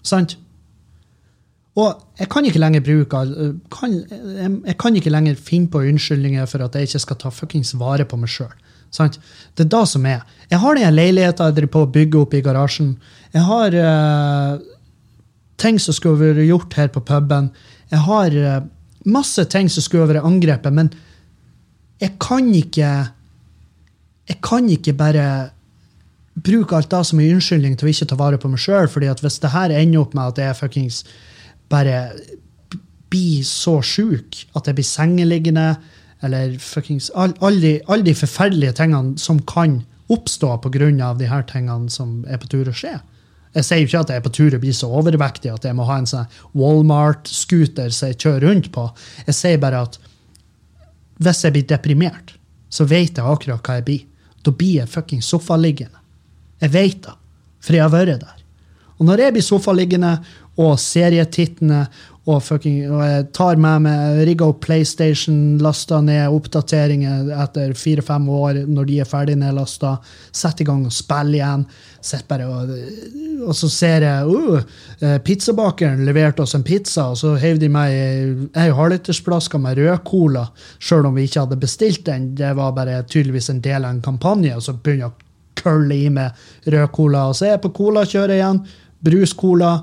Sant? Og jeg kan ikke lenger bruke kan, Jeg kan ikke lenger finne på unnskyldninger for at jeg ikke skal ta fuckings vare på meg sjøl. Det er da som er. Jeg har den leiligheta jeg driver på å bygge opp i garasjen. Jeg har uh, ting som skulle vært gjort her på puben. Jeg har uh, masse ting som skulle vært angrepet, men jeg kan ikke Jeg kan ikke bare bruke alt det som en unnskyldning til å ikke ta vare på meg sjøl. fordi at hvis det her ender opp med at jeg fuckings bare blir så sjuk at jeg blir sengeliggende, eller fuckings Alle de, all de forferdelige tingene som kan oppstå pga. de her tingene som er på tur å skje. Jeg sier jo ikke at jeg er på tur å bli så overvektig at jeg må ha en sånn Walmart-scooter som jeg kjører rundt på. Jeg sier bare at hvis jeg blir deprimert, så vet jeg akkurat hva jeg blir. Da blir jeg fuckings sofaliggende. Jeg vet det, for jeg har vært der. Og når jeg blir sofaliggende og serietittene og, fucking, og jeg tar med meg rigga opp PlayStation, lasta ned oppdateringer etter fire-fem år når de er ferdig nedlasta, setter i gang og spiller igjen. Bare og, og, så ser jeg uh, pizzabakeren leverte oss en pizza, og så heiv de meg ei halvlitersflaske med rød cola, sjøl om vi ikke hadde bestilt den. Det var bare tydeligvis en del av en kampanje, og så begynner jeg å kølle i med rød cola. Og så er jeg på colakjøret igjen. Bruscola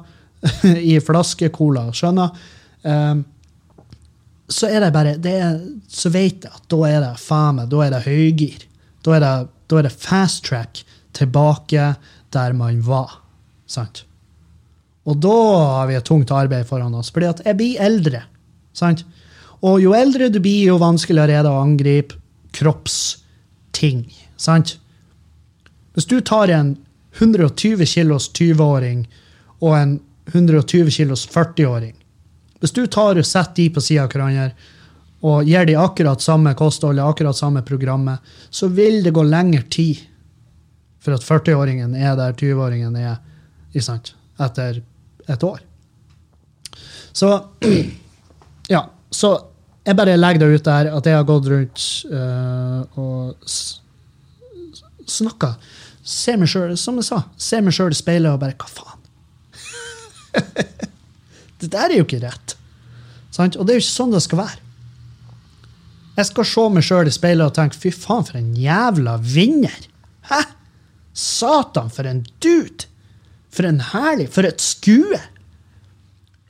i flaskecola. Skjønner? Um, så er det bare det er, Så vet jeg at da er det faen meg, da er det høygir. Da er det, da er det fast track tilbake der man var. Sant? Og da har vi et tungt arbeid foran oss, fordi at jeg blir eldre. Sant? Og jo eldre du blir, jo vanskeligere er det å angripe kroppsting. Sant? Hvis du tar en 120 kilos 20-åring og en 120 kilos 40-åring. Hvis du tar og setter de på sida av hverandre og gir de akkurat samme kostholdet, akkurat samme programmet, så vil det gå lengre tid for at 40-åringen er der 20-åringen er etter et år. Så ja. Så jeg bare legger det ut der at jeg har gått rundt uh, og snakka. Ser meg sjøl, som jeg sa, ser meg sjøl i speilet og bare Hva faen? det der er jo ikke rett. Sant? Og det er jo ikke sånn det skal være. Jeg skal se meg sjøl i speilet og tenke fy faen, for en jævla vinner. Hæ? Satan, for en dude! For en herlig For et skue!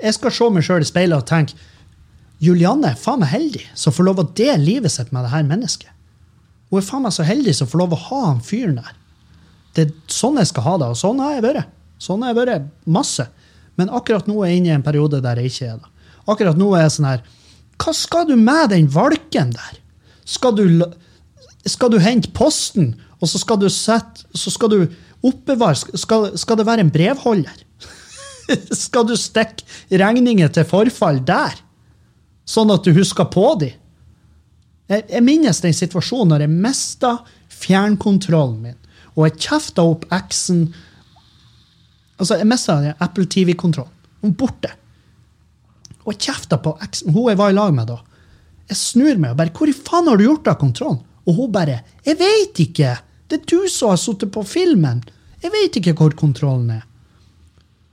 Jeg skal se meg sjøl i speilet og tenke Julianne er faen meg heldig som får lov å dele livet sitt med det her mennesket. Hun er faen meg så heldig som får lov å ha han fyren der. Det er sånn jeg skal ha det, og sånn har jeg vært. Sånn har jeg vært masse. Men akkurat nå er jeg inne i en periode der jeg ikke er det. Akkurat nå er jeg sånn her Hva skal du med den valken der? Skal du, skal du hente posten, og så skal du sette Så skal du oppbevare Skal, skal det være en brevholder? skal du stikke regninger til forfall der? Sånn at du husker på dem? Jeg, jeg minnes den situasjonen når jeg mista fjernkontrollen min, og jeg kjefta opp eksen Altså, jeg mista Apple TV-kontrollen. Hun er borte. Og jeg kjefta på eksen hun jeg var i lag med da. Jeg snur meg og bare 'Hvor i faen har du gjort av kontrollen?' Og hun bare 'Jeg veit ikke! Det er du som har sittet på filmen! Jeg veit ikke hvor kontrollen er.'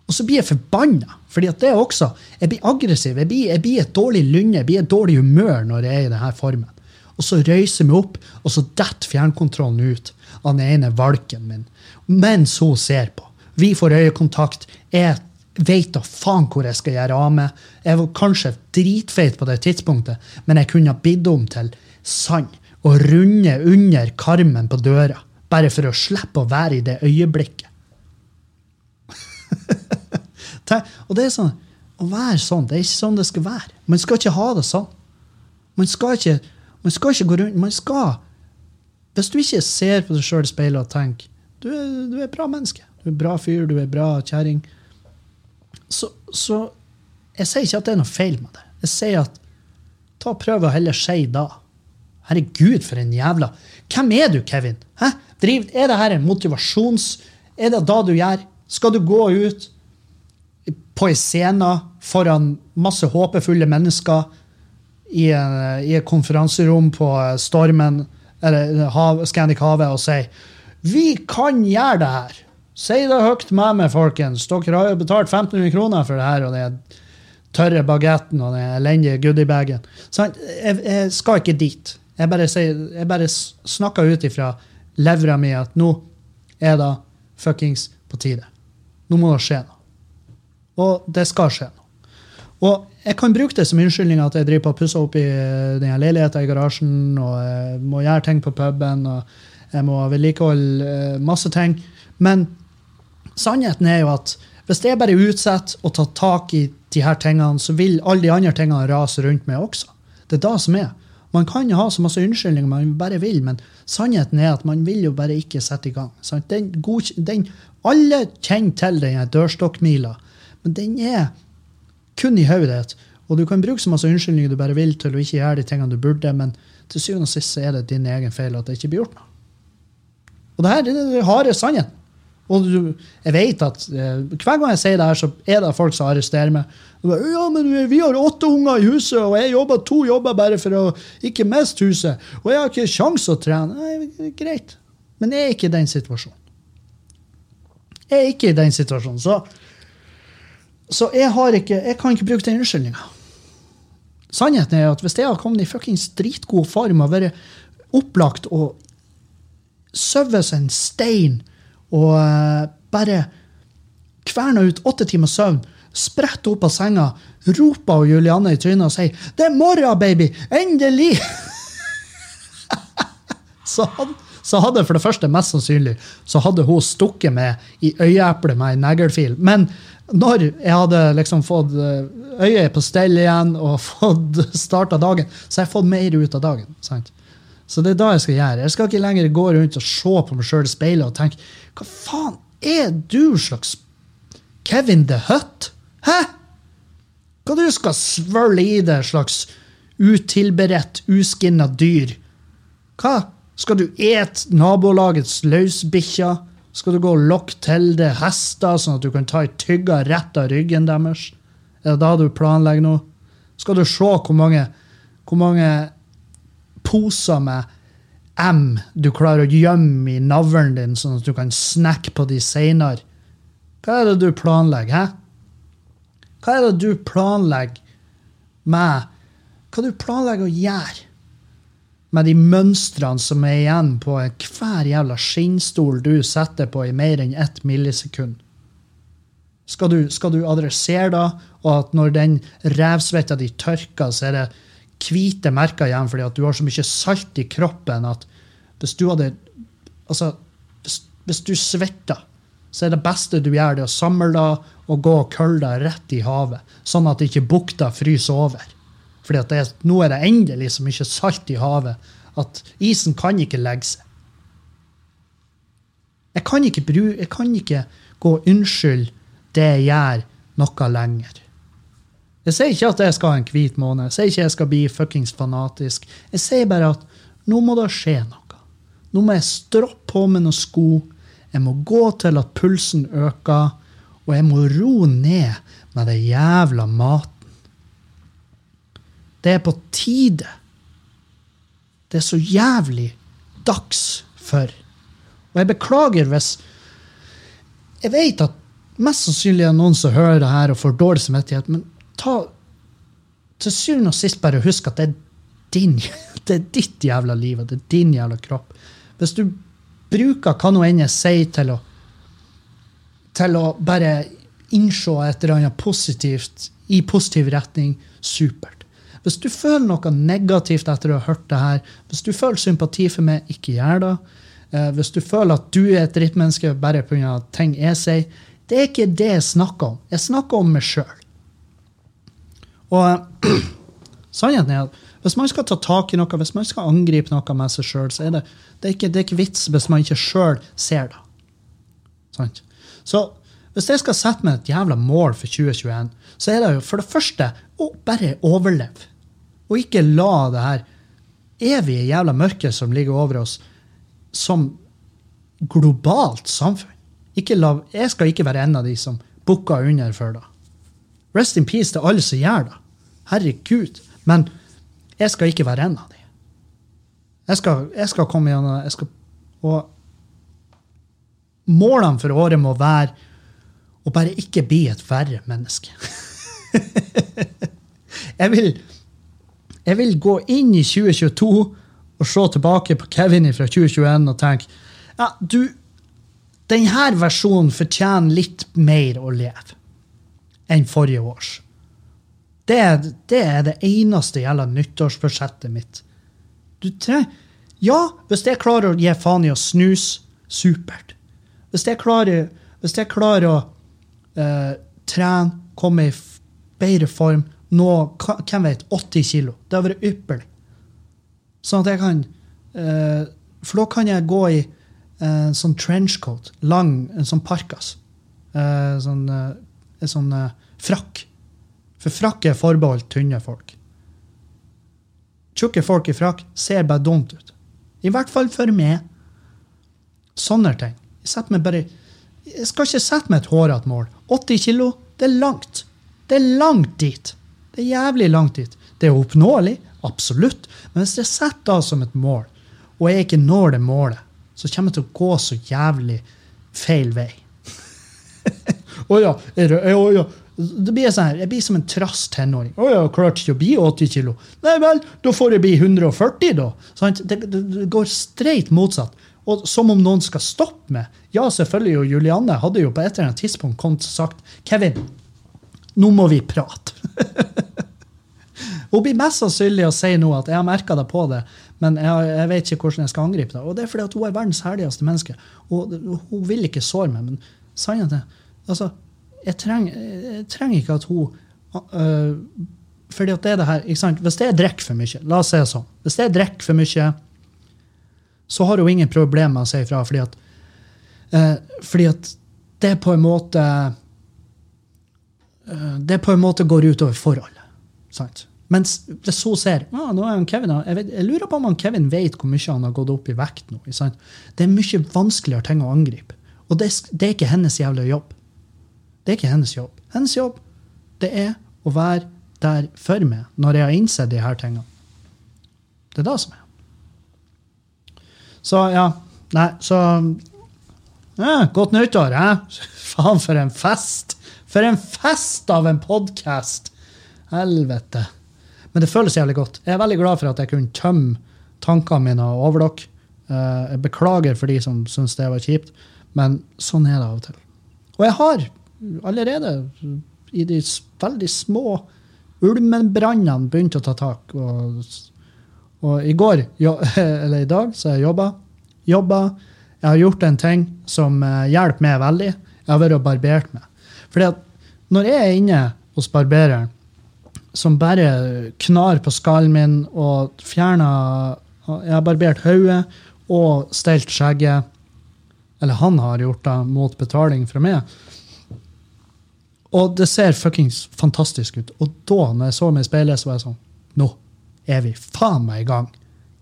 Og så blir jeg forbanna, fordi at det også Jeg blir aggressiv, jeg blir, jeg blir et dårlig lynne, jeg blir et dårlig humør når jeg er i denne formen. Og så røyser jeg meg opp, og så detter fjernkontrollen ut av den ene valken min mens hun ser på. Vi får øyekontakt. Jeg vet da faen hvor jeg skal gjøre av meg. Jeg var kanskje dritfeit på det tidspunktet, men jeg kunne ha bidd om til sand og runde under karmen på døra. Bare for å slippe å være i det øyeblikket. Og det er sånn, Å være sånn, det er ikke sånn det skal være. Man skal ikke ha det sånn. Man skal ikke, man skal ikke gå rundt Man skal Hvis du ikke ser på deg sjøl i speilet og tenker du du er et bra menneske, du er en bra fyr, du er en bra kjerring, så, så Jeg sier ikke at det er noe feil med det. Jeg sier at ta prøv å heller si da. Herregud, for en jævla Hvem er du, Kevin? Hæ? Driv, er det her en motivasjons... Er det da du gjør? Skal du gå ut på en scene foran masse håpefulle mennesker i, en- i et konferanserom på eh, Stormen eller hav, Scandic Havet og si Vi kan gjøre det her! Si det høyt med meg, folkens. Dere har jo betalt 1500 kroner for det her og den tørre bagetten og den elendige goodiebagen. Sant? Jeg, jeg skal ikke dit. Jeg bare, sier, jeg bare snakker ut ifra levra mi at nå er det fuckings på tide. Nå må det skje noe. Og det skal skje noe. Og jeg kan bruke det som unnskyldning at jeg driver på og pusser opp i denne den leiligheten i garasjen, og jeg må gjøre ting på puben, og jeg må vedlikeholde eh, masse ting. Men sannheten er jo at hvis jeg bare utsetter og tar tak i de her tingene, så vil alle de andre tingene rase rundt meg også. Det er det som er. Man kan ha så masse unnskyldninger man bare vil, men sannheten er at man vil jo bare ikke sette i gang. Den, den, alle kjenner til den dørstokkmila, men den er kun i hodet. Og du kan bruke så masse unnskyldninger du bare vil til å ikke gjøre de tingene du burde, men til syvende og sist er det din egen feil at det ikke blir gjort noe. Og det her det er den harde sannheten. Og du, jeg vet at eh, hver gang jeg sier det her, så er det folk som arresterer meg. Bare, ja, men vi- har åtte unger i huset, og jeg jobber to jobber bare for å ikke miste huset. Og jeg har ikke sjans å trene. Nei, greit. Men jeg er ikke i den situasjonen. Jeg er ikke i den situasjonen. Så, så jeg, har ikke, jeg kan ikke bruke den unnskyldninga. Sannheten er at hvis jeg hadde kommet i fuckings dritgod form og vært opplagt og sovet som en stein og eh, bare kverna ut åtte timers søvn, spretter opp av senga, roper og Julianne i trynet og sier 'Det er morgen, baby! Endelig!' så, hadde, så hadde for det første, mest sannsynlig, så hadde hun stukket meg i øyeeplet med en neglefil. Men når jeg hadde liksom fått eh, øyet på stell igjen og fått starta dagen, så har jeg fått mer ut av dagen. sant? Så det er da jeg skal gjøre. Jeg skal ikke lenger gå rundt og se på meg sjøl i speilet og tenke Hva faen er du slags Kevin the Hutt? Hæ? Hva du skal svølle i deg, slags utilberedt, uskinna dyr? Hva? Skal du ete nabolagets løsbikkjer? Skal du gå og lokke til det hester, sånn at du kan ta ei tygga rett av ryggen deres? Er det da du planlegger nå? Skal du se hvor mange, hvor mange poser med M du klarer å gjemme i navlen din, sånn at du kan snakke på de seinere? Hva er det du planlegger, hæ? Hva er det du planlegger med Hva du planlegger å gjøre med de mønstrene som er igjen på hver jævla skinnstol du setter på i mer enn ett millisekund? Skal du, skal du adressere da, og at når den revsvetta di tørker, så er det hvite merker igjen fordi at du har så mye salt i kroppen at hvis du hadde Altså, hvis, hvis du svetter, så er det beste du gjør, det å samle deg og gå og kølle deg rett i havet, sånn at ikke bukta fryser over. Fordi nå er det endelig så mye salt i havet at isen kan ikke legge seg. Jeg kan ikke, bru, jeg kan ikke gå og unnskylde det jeg gjør, noe lenger. Jeg sier ikke at jeg skal ha en hvit måned, jeg sier ikke jeg skal bli fuckings fanatisk. Jeg sier bare at nå må det skje noe. Nå må jeg stroppe på med noen sko. Jeg må gå til at pulsen øker, og jeg må ro ned med det jævla maten. Det er på tide. Det er så jævlig dags for. Og jeg beklager hvis Jeg vet at mest sannsynlig er noen som hører det her og får dårlig samvittighet, men ta til syvende og sist bare husk at det er din, det er ditt jævla liv, og det er din jævla kropp. Hvis du bruker hva nå enn jeg sier til å, til å bare innse et eller annet positivt i positiv retning, supert. Hvis du føler noe negativt etter å ha hørt det her, hvis du føler sympati for meg, ikke gjør det. Eh, hvis du føler at du er et drittmenneske bare pga. ting jeg sier, det er ikke det jeg snakker om. Jeg snakker om meg sjøl. Og sannheten er at hvis man skal ta tak i noe, hvis man skal angripe noe med seg sjøl, så er det, det, er ikke, det er ikke vits hvis man ikke sjøl ser det. Sant? Så hvis jeg skal sette meg et jævla mål for 2021, så er det jo for det første å bare overleve. Og ikke la det her evige jævla mørket som ligger over oss, som globalt samfunn. La, jeg skal ikke være en av de som bukker under for det. Rest in peace til alle som gjør det. Herregud. Men jeg skal ikke være en av dem. Jeg skal, jeg skal komme gjennom jeg skal, Og målene for året må være å bare ikke bli et verre menneske. jeg vil jeg vil gå inn i 2022 og se tilbake på Kevin fra 2021 og tenke ja, du, denne versjonen fortjener litt mer å leve enn forrige års. Det, det er det eneste gjelder nyttårsbudsjettet mitt. Du trenger Ja, hvis jeg klarer å gi faen i å snuse, supert. Hvis jeg klarer, hvis jeg klarer å uh, trene, komme i bedre form, nå, hvem vet, 80 kilo. Det har vært ypperlig. Sånn at jeg kan uh, For da kan jeg gå i uh, sånn trenchcoat, lang, en sånn parkas. Sånn, en sånn frakk. For frakk er forbeholdt tynne folk. Tjukke folk i frakk ser bare dumt ut. I hvert fall for meg. Sånne ting. Jeg, bare, jeg skal ikke sette meg et hårete mål. 80 kilo, det er langt. Det er langt dit. Det er jævlig langt dit. Det er oppnåelig, absolutt. Men hvis jeg setter det som et mål, og jeg ikke når det målet, så kommer jeg til å gå så jævlig feil vei. Å ja, oh ja. Det blir sånn her, Jeg blir som en trass tenåring. 'Å ja, klarte ikke å bli 80 kilo.' Nei vel, da får jeg bli 140, da. Det, det, det, går streit motsatt. Og som om noen skal stoppe meg. Ja, selvfølgelig, og Julianne hadde jo på et eller annet tidspunkt kommet og sagt 'Kevin, nå må vi prate'. Hun blir mest sannsynlig å si nå at 'jeg har merka deg på det', men jeg, jeg, vet ikke hvordan jeg skal angripe det. Og det er fordi at hun er verdens herligste menneske. Og hun vil ikke såre meg. Men sannheten altså, jeg, trenger, jeg trenger ikke at hun uh, fordi at det er det her, ikke sant? Hvis jeg drikker for mye, la oss si sånn Hvis jeg drikker for mye, så har hun ingen problemer med å si ifra. Fordi at, øh, fordi at det på en måte uh, Det på en måte går utover forholdet. Sant? Mens hvis hun ser ah, nå er han Kevin, jeg, vet, jeg, lurer på om han Kevin vet hvor mye han har gått opp i vekt nå. Sant? Det er mye vanskeligere ting å angripe. Og det, det, er ikke hennes jævla jobb. Det er ikke hennes jobb. Hennes jobb det er å være der for meg når jeg har innsett de her tingene. Det er det som er. Så ja. Nei, så ja, Godt nyttår, hæ? Faen, for en fest! For en fest av en podkast! Helvete. Men det føles jævlig godt. Jeg er veldig glad for at jeg kunne tømme tankene mine over dere. Eh, jeg beklager for de som syns det var kjipt, men sånn er det av og til. Og jeg har allerede i de veldig små ulmenbrannene begynt å ta tak. Og, og i går, eller i dag, så har jeg jobba. Jobba. Jeg har gjort en ting som eh, hjelper meg veldig. Jeg har vært og barbert meg. Fordi at når jeg er inne hos barbereren, som bare knar på skallen min og fjerner Jeg har barbert hodet og stelt skjegget. Eller han har gjort det mot betaling fra meg. Og det ser fuckings fantastisk ut. Og da, når jeg så meg i speilet, så var jeg sånn Nå er vi faen meg i gang.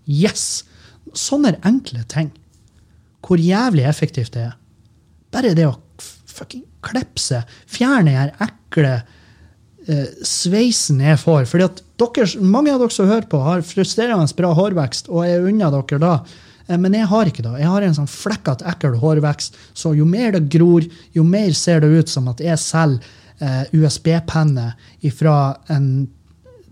Yes! Sånne enkle ting. Hvor jævlig effektivt det er. Bare det å fucking klippe seg. Fjern den ekle eh, sveisen jeg får. fordi at Mange av dere som hører på, har frustrerende bra hårvekst, og jeg unner dere da. Eh, Men jeg har ikke det. Jeg har en sånn flekkete, ekkel hårvekst. Så jo mer det gror, jo mer ser det ut som at jeg selger eh, USB-penne fra en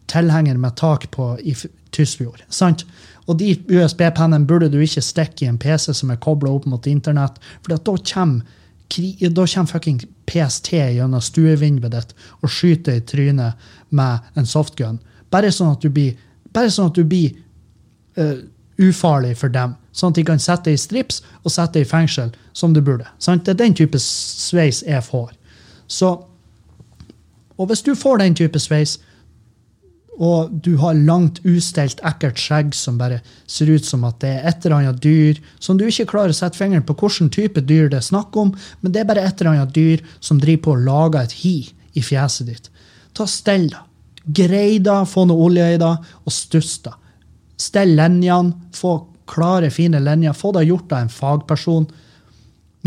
tilhenger med tak på i Tysfjord. Sant? Og de USB-pennene burde du ikke stikke i en PC som er kobla opp mot internett, for da kommer, da kommer fucking PST gjennom stuevinduet ditt og skyter i trynet med en softgun. Bare sånn at du blir, sånn at du blir uh, ufarlig for dem. Sånn at de kan sette deg i strips og sette deg i fengsel, som du burde. Sant? Det er den type sveis jeg får. Så, og hvis du får den type sveis, og du har langt, ustelt, ekkelt skjegg som bare ser ut som at det er et eller annet dyr, som du ikke klarer å sette fingeren på hvilken type dyr det er snakk om, men det er bare et eller annet dyr som driver på å lage et hi i fjeset ditt. Ta stell da. Grei da, få noe olje i da, og stuss da. Stell linjene, få klare, fine linjer, få det gjort av en fagperson.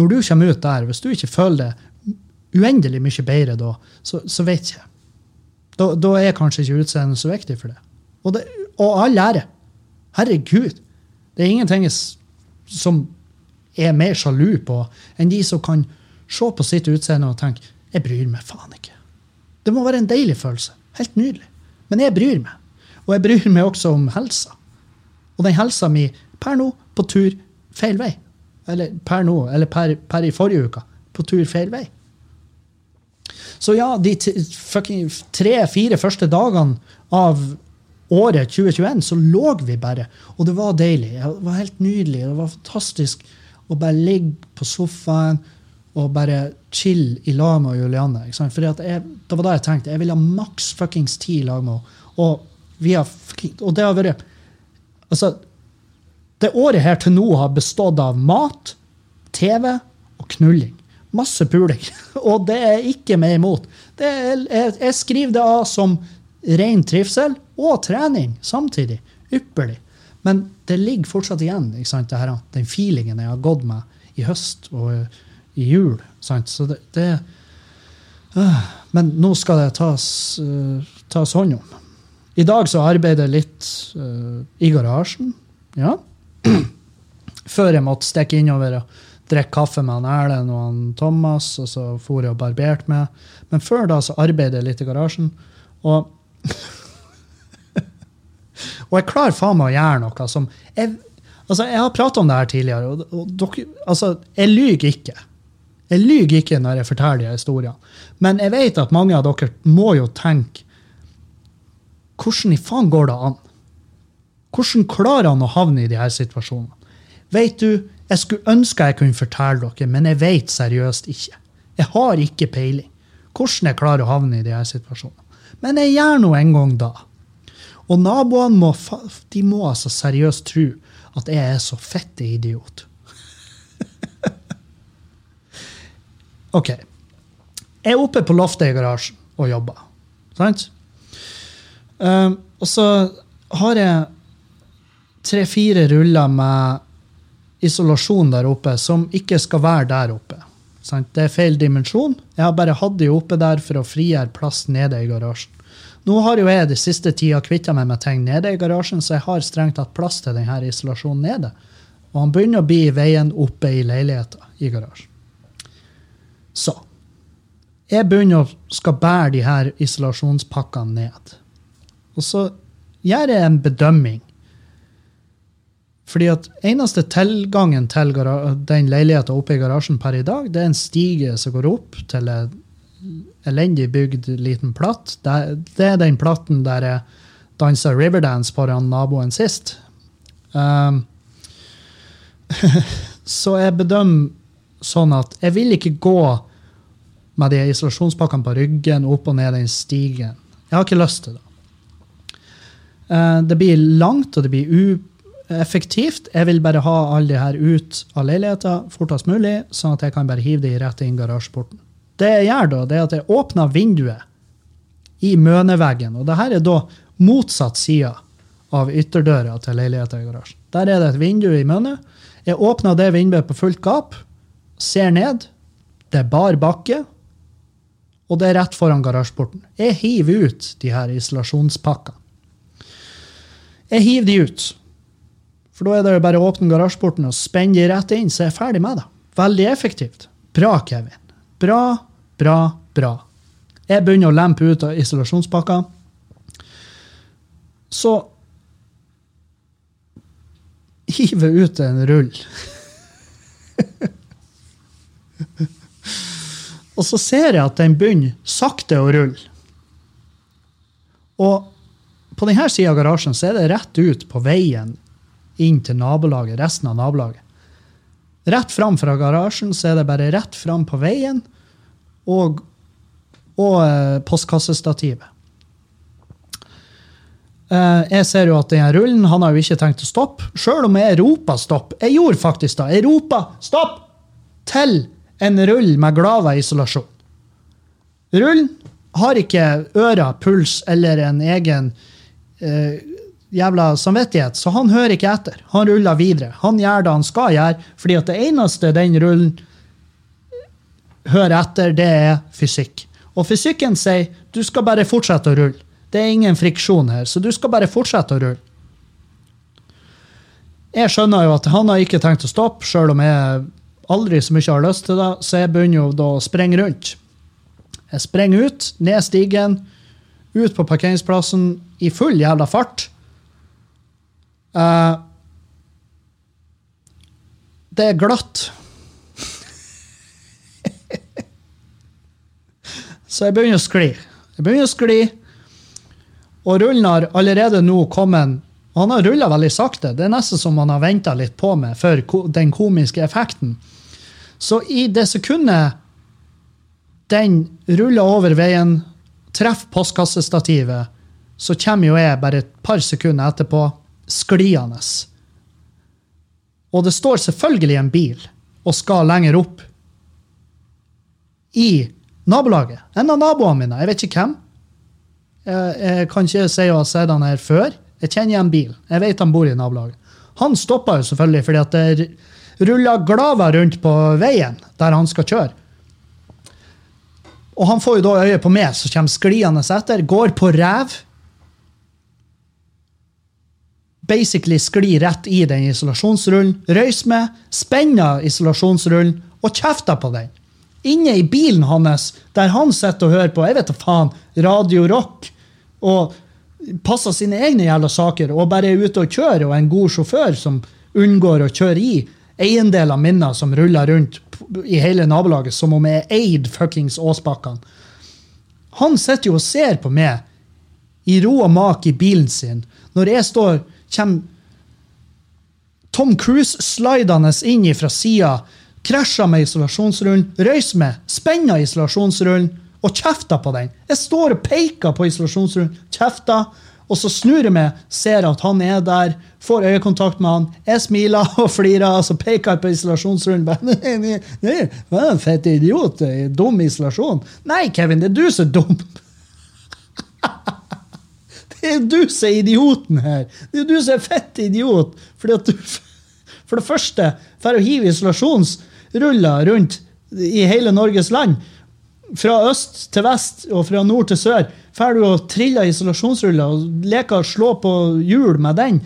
Når du kommer ut der, hvis du ikke føler det uendelig mye bedre da, så, så vet jeg. Da, da er kanskje ikke utseendet så viktig for det. Og, det, og all ære. Herregud. Det er ingenting som er mer sjalu på enn de som kan se på sitt utseende og tenke jeg bryr meg faen ikke. Det må være en deilig følelse. Helt nydelig. Men jeg bryr meg. Og jeg bryr meg også om helsa. Og den helsa mi per nå på tur feil vei. Eller per nå, eller per, per i forrige uke på tur feil vei. Så ja, de tre-fire første dagene av året 2021 så lå vi bare, og det var deilig. Det var helt nydelig. Det var fantastisk å bare ligge på sofaen og bare chill i lag med Julianne. At jeg, det var da jeg tenkte jeg ville ha maks fuckings tid i lag med henne. Og, og det har vært Altså, det året her til nå har bestått av mat, TV og knulling. Masse puling. Og det er ikke meg imot. Er, jeg, jeg skriver det av som ren trivsel og trening samtidig. Ypperlig. Men det ligger fortsatt igjen, ikke sant, det her, den feelingen jeg har gått med i høst og i jul. Sant? Så det, det øh, Men nå skal det tas, øh, tas hånd om. I dag så arbeider jeg litt øh, i garasjen. Ja. Før jeg måtte stikke innover og drikke kaffe med han Erlend og han Thomas, og så for jeg og barberte meg. Men før da så arbeidet jeg litt i garasjen. Og og jeg klarer faen meg å gjøre noe som Jeg, altså, jeg har pratet om det her tidligere, og, og dere, altså, jeg lyver ikke. Jeg lyver ikke når jeg forteller de historiene. Men jeg vet at mange av dere må jo tenke Hvordan i faen går det an? Hvordan klarer han å havne i de her situasjonene? Vet du, jeg skulle ønske jeg kunne fortelle dere, men jeg vet seriøst ikke. Jeg har ikke peiling hvordan jeg klarer å havne i her situasjonene. Men jeg gjør nå en gang da. Og naboene må, de må altså seriøst tro at jeg er så fette idiot. OK. Jeg er oppe på loftet i garasjen og jobber. Sant? Um, og så har jeg tre-fire ruller med isolasjon der oppe som ikke skal være der oppe. Sant? Det er feil dimensjon. Jeg har bare hatt det oppe der for å frigjøre plass nede i garasjen. Nå har jo jeg de siste tida kvitta meg med ting nede i garasjen, så jeg har strengt tatt plass til denne isolasjonen nede. Og han begynner å bli i veien oppe i leiligheta i garasjen. Så jeg begynner å skal bære de her isolasjonspakkene ned. Og så gjør jeg en bedømming. Fordi at eneste tilgangen til den leiligheta oppe i garasjen per i dag, det er en stige som går opp til en elendig bygd liten platt. Det, er den platten der jeg dansa riverdance foran naboen sist. Um, så jeg bedømmer sånn at jeg vil ikke gå med de isolasjonspakkene på ryggen opp og ned den stigen. Jeg har ikke lyst til det. Eh, Det blir langt, og det blir ueffektivt. Jeg vil bare ha alle de her ut av leiligheten fortest mulig, sånn at jeg kan bare hive de rett inn garasjeporten. Det jeg gjør da, det er at jeg åpner vinduet i møneveggen. Og det her er da motsatt side av ytterdøra til leiligheten i garasjen. Der er det et vindu i mønet. Jeg åpner det vinduet på fullt gap, ser ned, Det er bar bakke, og det er rett foran garasjeporten. Jeg hiver ut de her isolasjonspakkene. Jeg hiver de ut. For da er det bare å åpne garasjeporten og spenne de rett inn, så er jeg ferdig med det. Veldig effektivt. Bra, Kevin. Bra, bra, bra. Jeg begynner å lempe ut av isolasjonspakka. Så hiver ut en rull. Og så ser jeg at den begynner sakte å rulle. Og på denne sida av garasjen så er det rett ut på veien inn til nabolaget, resten av nabolaget. Rett fram fra garasjen så er det bare rett fram på veien og, og eh, postkassestativet. Eh, jeg ser jo at denne rullen han har jo ikke tenkt å stoppe, sjøl om jeg roper stopp. Jeg gjorde faktisk det. Jeg ropa stopp til en rull med Glava-isolasjon. Rullen har ikke ører, puls eller en egen eh, jævla samvittighet, så han hører ikke etter. Han ruller videre. Han gjør det han skal gjøre, fordi at det eneste den rullen hører etter, det er fysikk. Og fysikken sier du skal bare fortsette å rulle. Det er ingen friksjon her, så du skal bare fortsette å rulle. Jeg skjønner jo at han har ikke tenkt å stoppe, sjøl om jeg aldri så mye har lyst til det, så jeg begynner jo da å sprenge rundt. Jeg sprenger ut, ned stigen, ut på parkeringsplassen i full jævla fart. Eh, det er glatt. så jeg begynner å skli. Jeg begynner å skli, og rullen har allerede nå kommet Han har rulla veldig sakte. Det er nesten som han har venta litt på meg for den komiske effekten. Så i det sekundet den ruller over veien, treffer postkassestativet, så kommer jo jeg bare et par sekunder etterpå skliende. Og det står selvfølgelig en bil og skal lenger opp i nabolaget. En av naboene mine. Jeg vet ikke hvem. Jeg, kan ikke si å ha sett han her før. Jeg kjenner igjen bilen. Jeg vet han bor i nabolaget. Han stoppa jo selvfølgelig fordi at det ruller glava rundt på veien der han skal kjøre. Og han får jo da øye på meg, som kommer skliende etter, går på ræv. Basically sklir rett i den isolasjonsrullen, røyser med, spenner isolasjonsrullen og kjefter på den. Inne i bilen hans, der han sitter og hører på jeg vet da faen, Radio Rock og passer sine egne jævla saker og bare er ute og kjører og er en god sjåfør som unngår å kjøre i eiendeler minner som ruller rundt i hele nabolaget som om jeg eid fuckings Åsbakkene. Han sitter jo og ser på meg i ro og mak i bilen sin når jeg står kommer Tom Cruise slidende inn fra sida, krasjer med isolasjonsrullen, røyser med, spenner isolasjonsrullen og kjefter på den. Jeg står og peker på isolasjonsrullen, kjefter, og så snur jeg meg, ser at han er der, får øyekontakt med han. Jeg smiler og flirer, og så peker jeg på isolasjonsrullen. Nei, hva er en fett idiot? Dum isolasjon? Nei, Kevin, det er du som er dum! Det er du som er idioten her! Det er du som er fett idiot! Fordi at du, for det første, for å hive isolasjonsruller rundt i hele Norges land, fra øst til vest og fra nord til sør, får du og triller isolasjonsruller og leker å slå på hjul med den.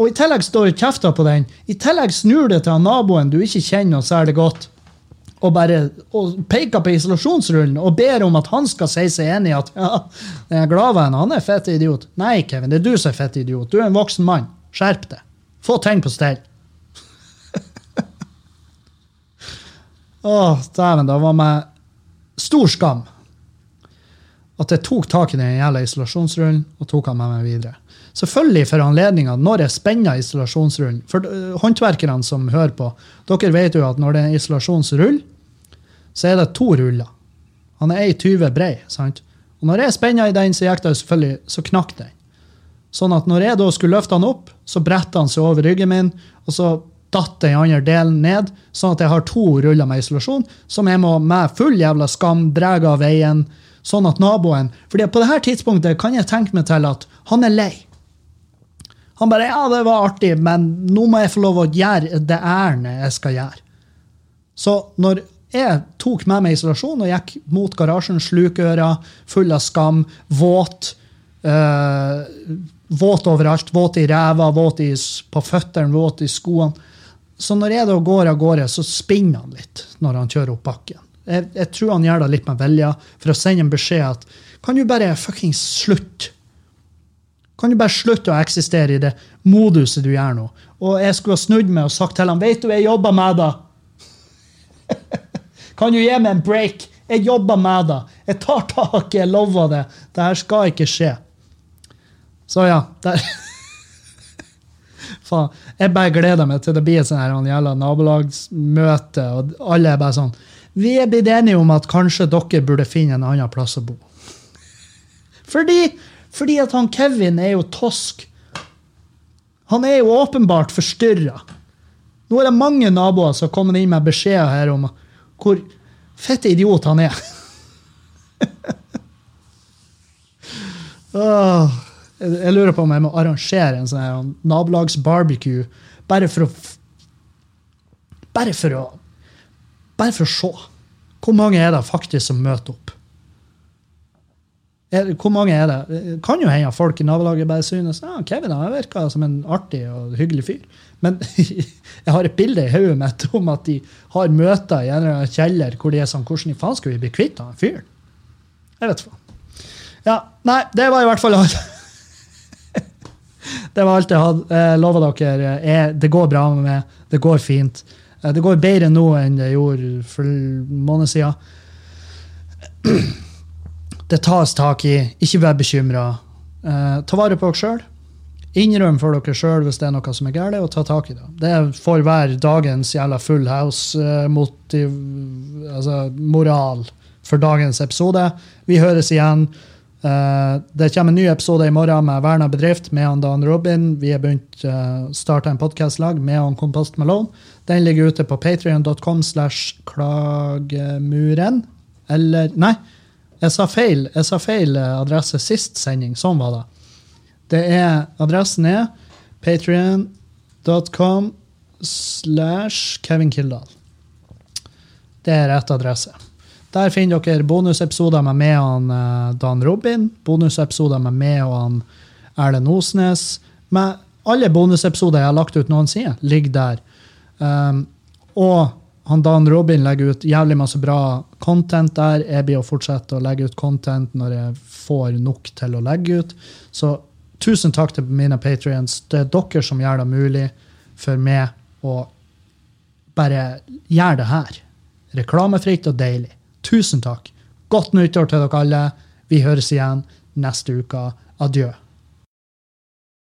Og i tillegg står kjefta på den. I tillegg snur det til naboen du ikke kjenner særlig godt, og bare og peker på isolasjonsrullen og ber om at han skal si seg enig i at ja, jeg er gladvennen, han er fett idiot. Nei, Kevin, det er du som er fett idiot. Du er en voksen mann. Skjerp deg. Få ting på stell. Å, dæven, det var med stor skam at jeg tok tak i den jævla isolasjonsrullen og tok han med meg videre. Selvfølgelig for anledninga når jeg spenner isolasjonsrullen. For håndverkerne som hører på, dere vet jo at når det er isolasjonsrull, så er det to ruller. Han er 1,20 brei. sant? Og når jeg spenner i den, så gikk det selvfølgelig, så knakk den. Sånn at når jeg da skulle løfte han opp, så bretta han seg over ryggen min, og så datt den andre delen ned, sånn at jeg har to ruller med isolasjon, som jeg må med full jævla skam dra av veien, sånn at naboen fordi på det her tidspunktet kan jeg tenke meg til at han er lei. Han bare 'Ja, det var artig, men nå må jeg få lov å gjøre det ærende jeg skal gjøre'. Så når jeg tok med meg isolasjon og gikk mot garasjen, slukøra, full av skam, våt. øh, våt overalt. Våt i ræva, våt i, på føttene, våt i skoene. Så når jeg da går av gårde, så spinner han litt når han kjører opp bakken. Jeg, jeg tror han gjør det litt med vilje, for å sende en beskjed at kan du bare fuckings slutte? Kan du bare slutte å eksistere i det moduset du gjør nå? Og jeg skulle ha snudd meg og sagt til ham vet du, jeg jobber med det. Kan du gi meg en break? Jeg jobber med det. Jeg tar tak, jeg lover det. Det her skal ikke skje. Så ja. Der. Faen. Jeg bare gleder meg til det blir et sånt jævla nabolagsmøte, og alle er bare sånn Vi er blitt enige om at kanskje dere burde finne en annen plass å bo. Fordi, fordi at han Kevin er jo tosk. Han er jo åpenbart forstyrra. Nå er det mange naboer som har kommet inn med beskjeder her om hvor fett idiot han er. Åh, jeg, lurer på om jeg må arrangere en sånn nabolagsbarbecue bare for å Bare for å Bare for å se. Hvor mange er det faktisk som møter opp? Er, hvor mange er det? Kan jo hende folk i nabolaget bare synes ja, Kevin han virker som en artig og hyggelig fyr. Men jeg har et bilde i hodet mitt om at de har møter i en kjeller hvor de er sånn Hvordan i faen skal vi bli kvitt han fyren? Jeg vet faen. Ja, nei, det var i hvert fall alt. Det var alt jeg hadde. Jeg lover dere, jeg, det går bra med meg. Det går fint. Eh, Det går bedre nå enn det gjorde for en måned siden. Det tas tak i. Ikke vær bekymra. ta vare på dere sjøl. Innrøm for dere sjøl hvis det er noe som er galt, og ta tak i det. Det får være dagens jævla full house-motiv... altså moral for dagens episode. Vi høres igjen. Eh, det kommer en ny episode i morgen med Verna bedrift med han Dan Robin. Vi har begynt uh, starte en podkastlag med han Kompost Malone. Den ligger ute på patrion.com slash klagemuren. Eller Nei, jeg sa feil. Jeg sa feil eh, adresse sist sending. Sånn var det. Det er, adressen er patrion.com slash Kevin Kildahl. Det er rett adresse. Der finner dere bonusepisoder med meg og eh, Dan Robin, bonusepisoder med meg og Erlend Osnes. Med alle bonusepisoder jeg har lagt ut noensinne, ligger der. Um, og han Dan Robin legger ut jævlig masse bra content der. Jeg blir å fortsette å legge ut content når jeg får nok til å legge ut. Så tusen takk til mine patrients. Det er dere som gjør det mulig for meg å bare gjøre det her. Reklamefritt og deilig. Tusen takk. Godt nyttår til dere alle. Vi høres igjen neste uke. Adjø.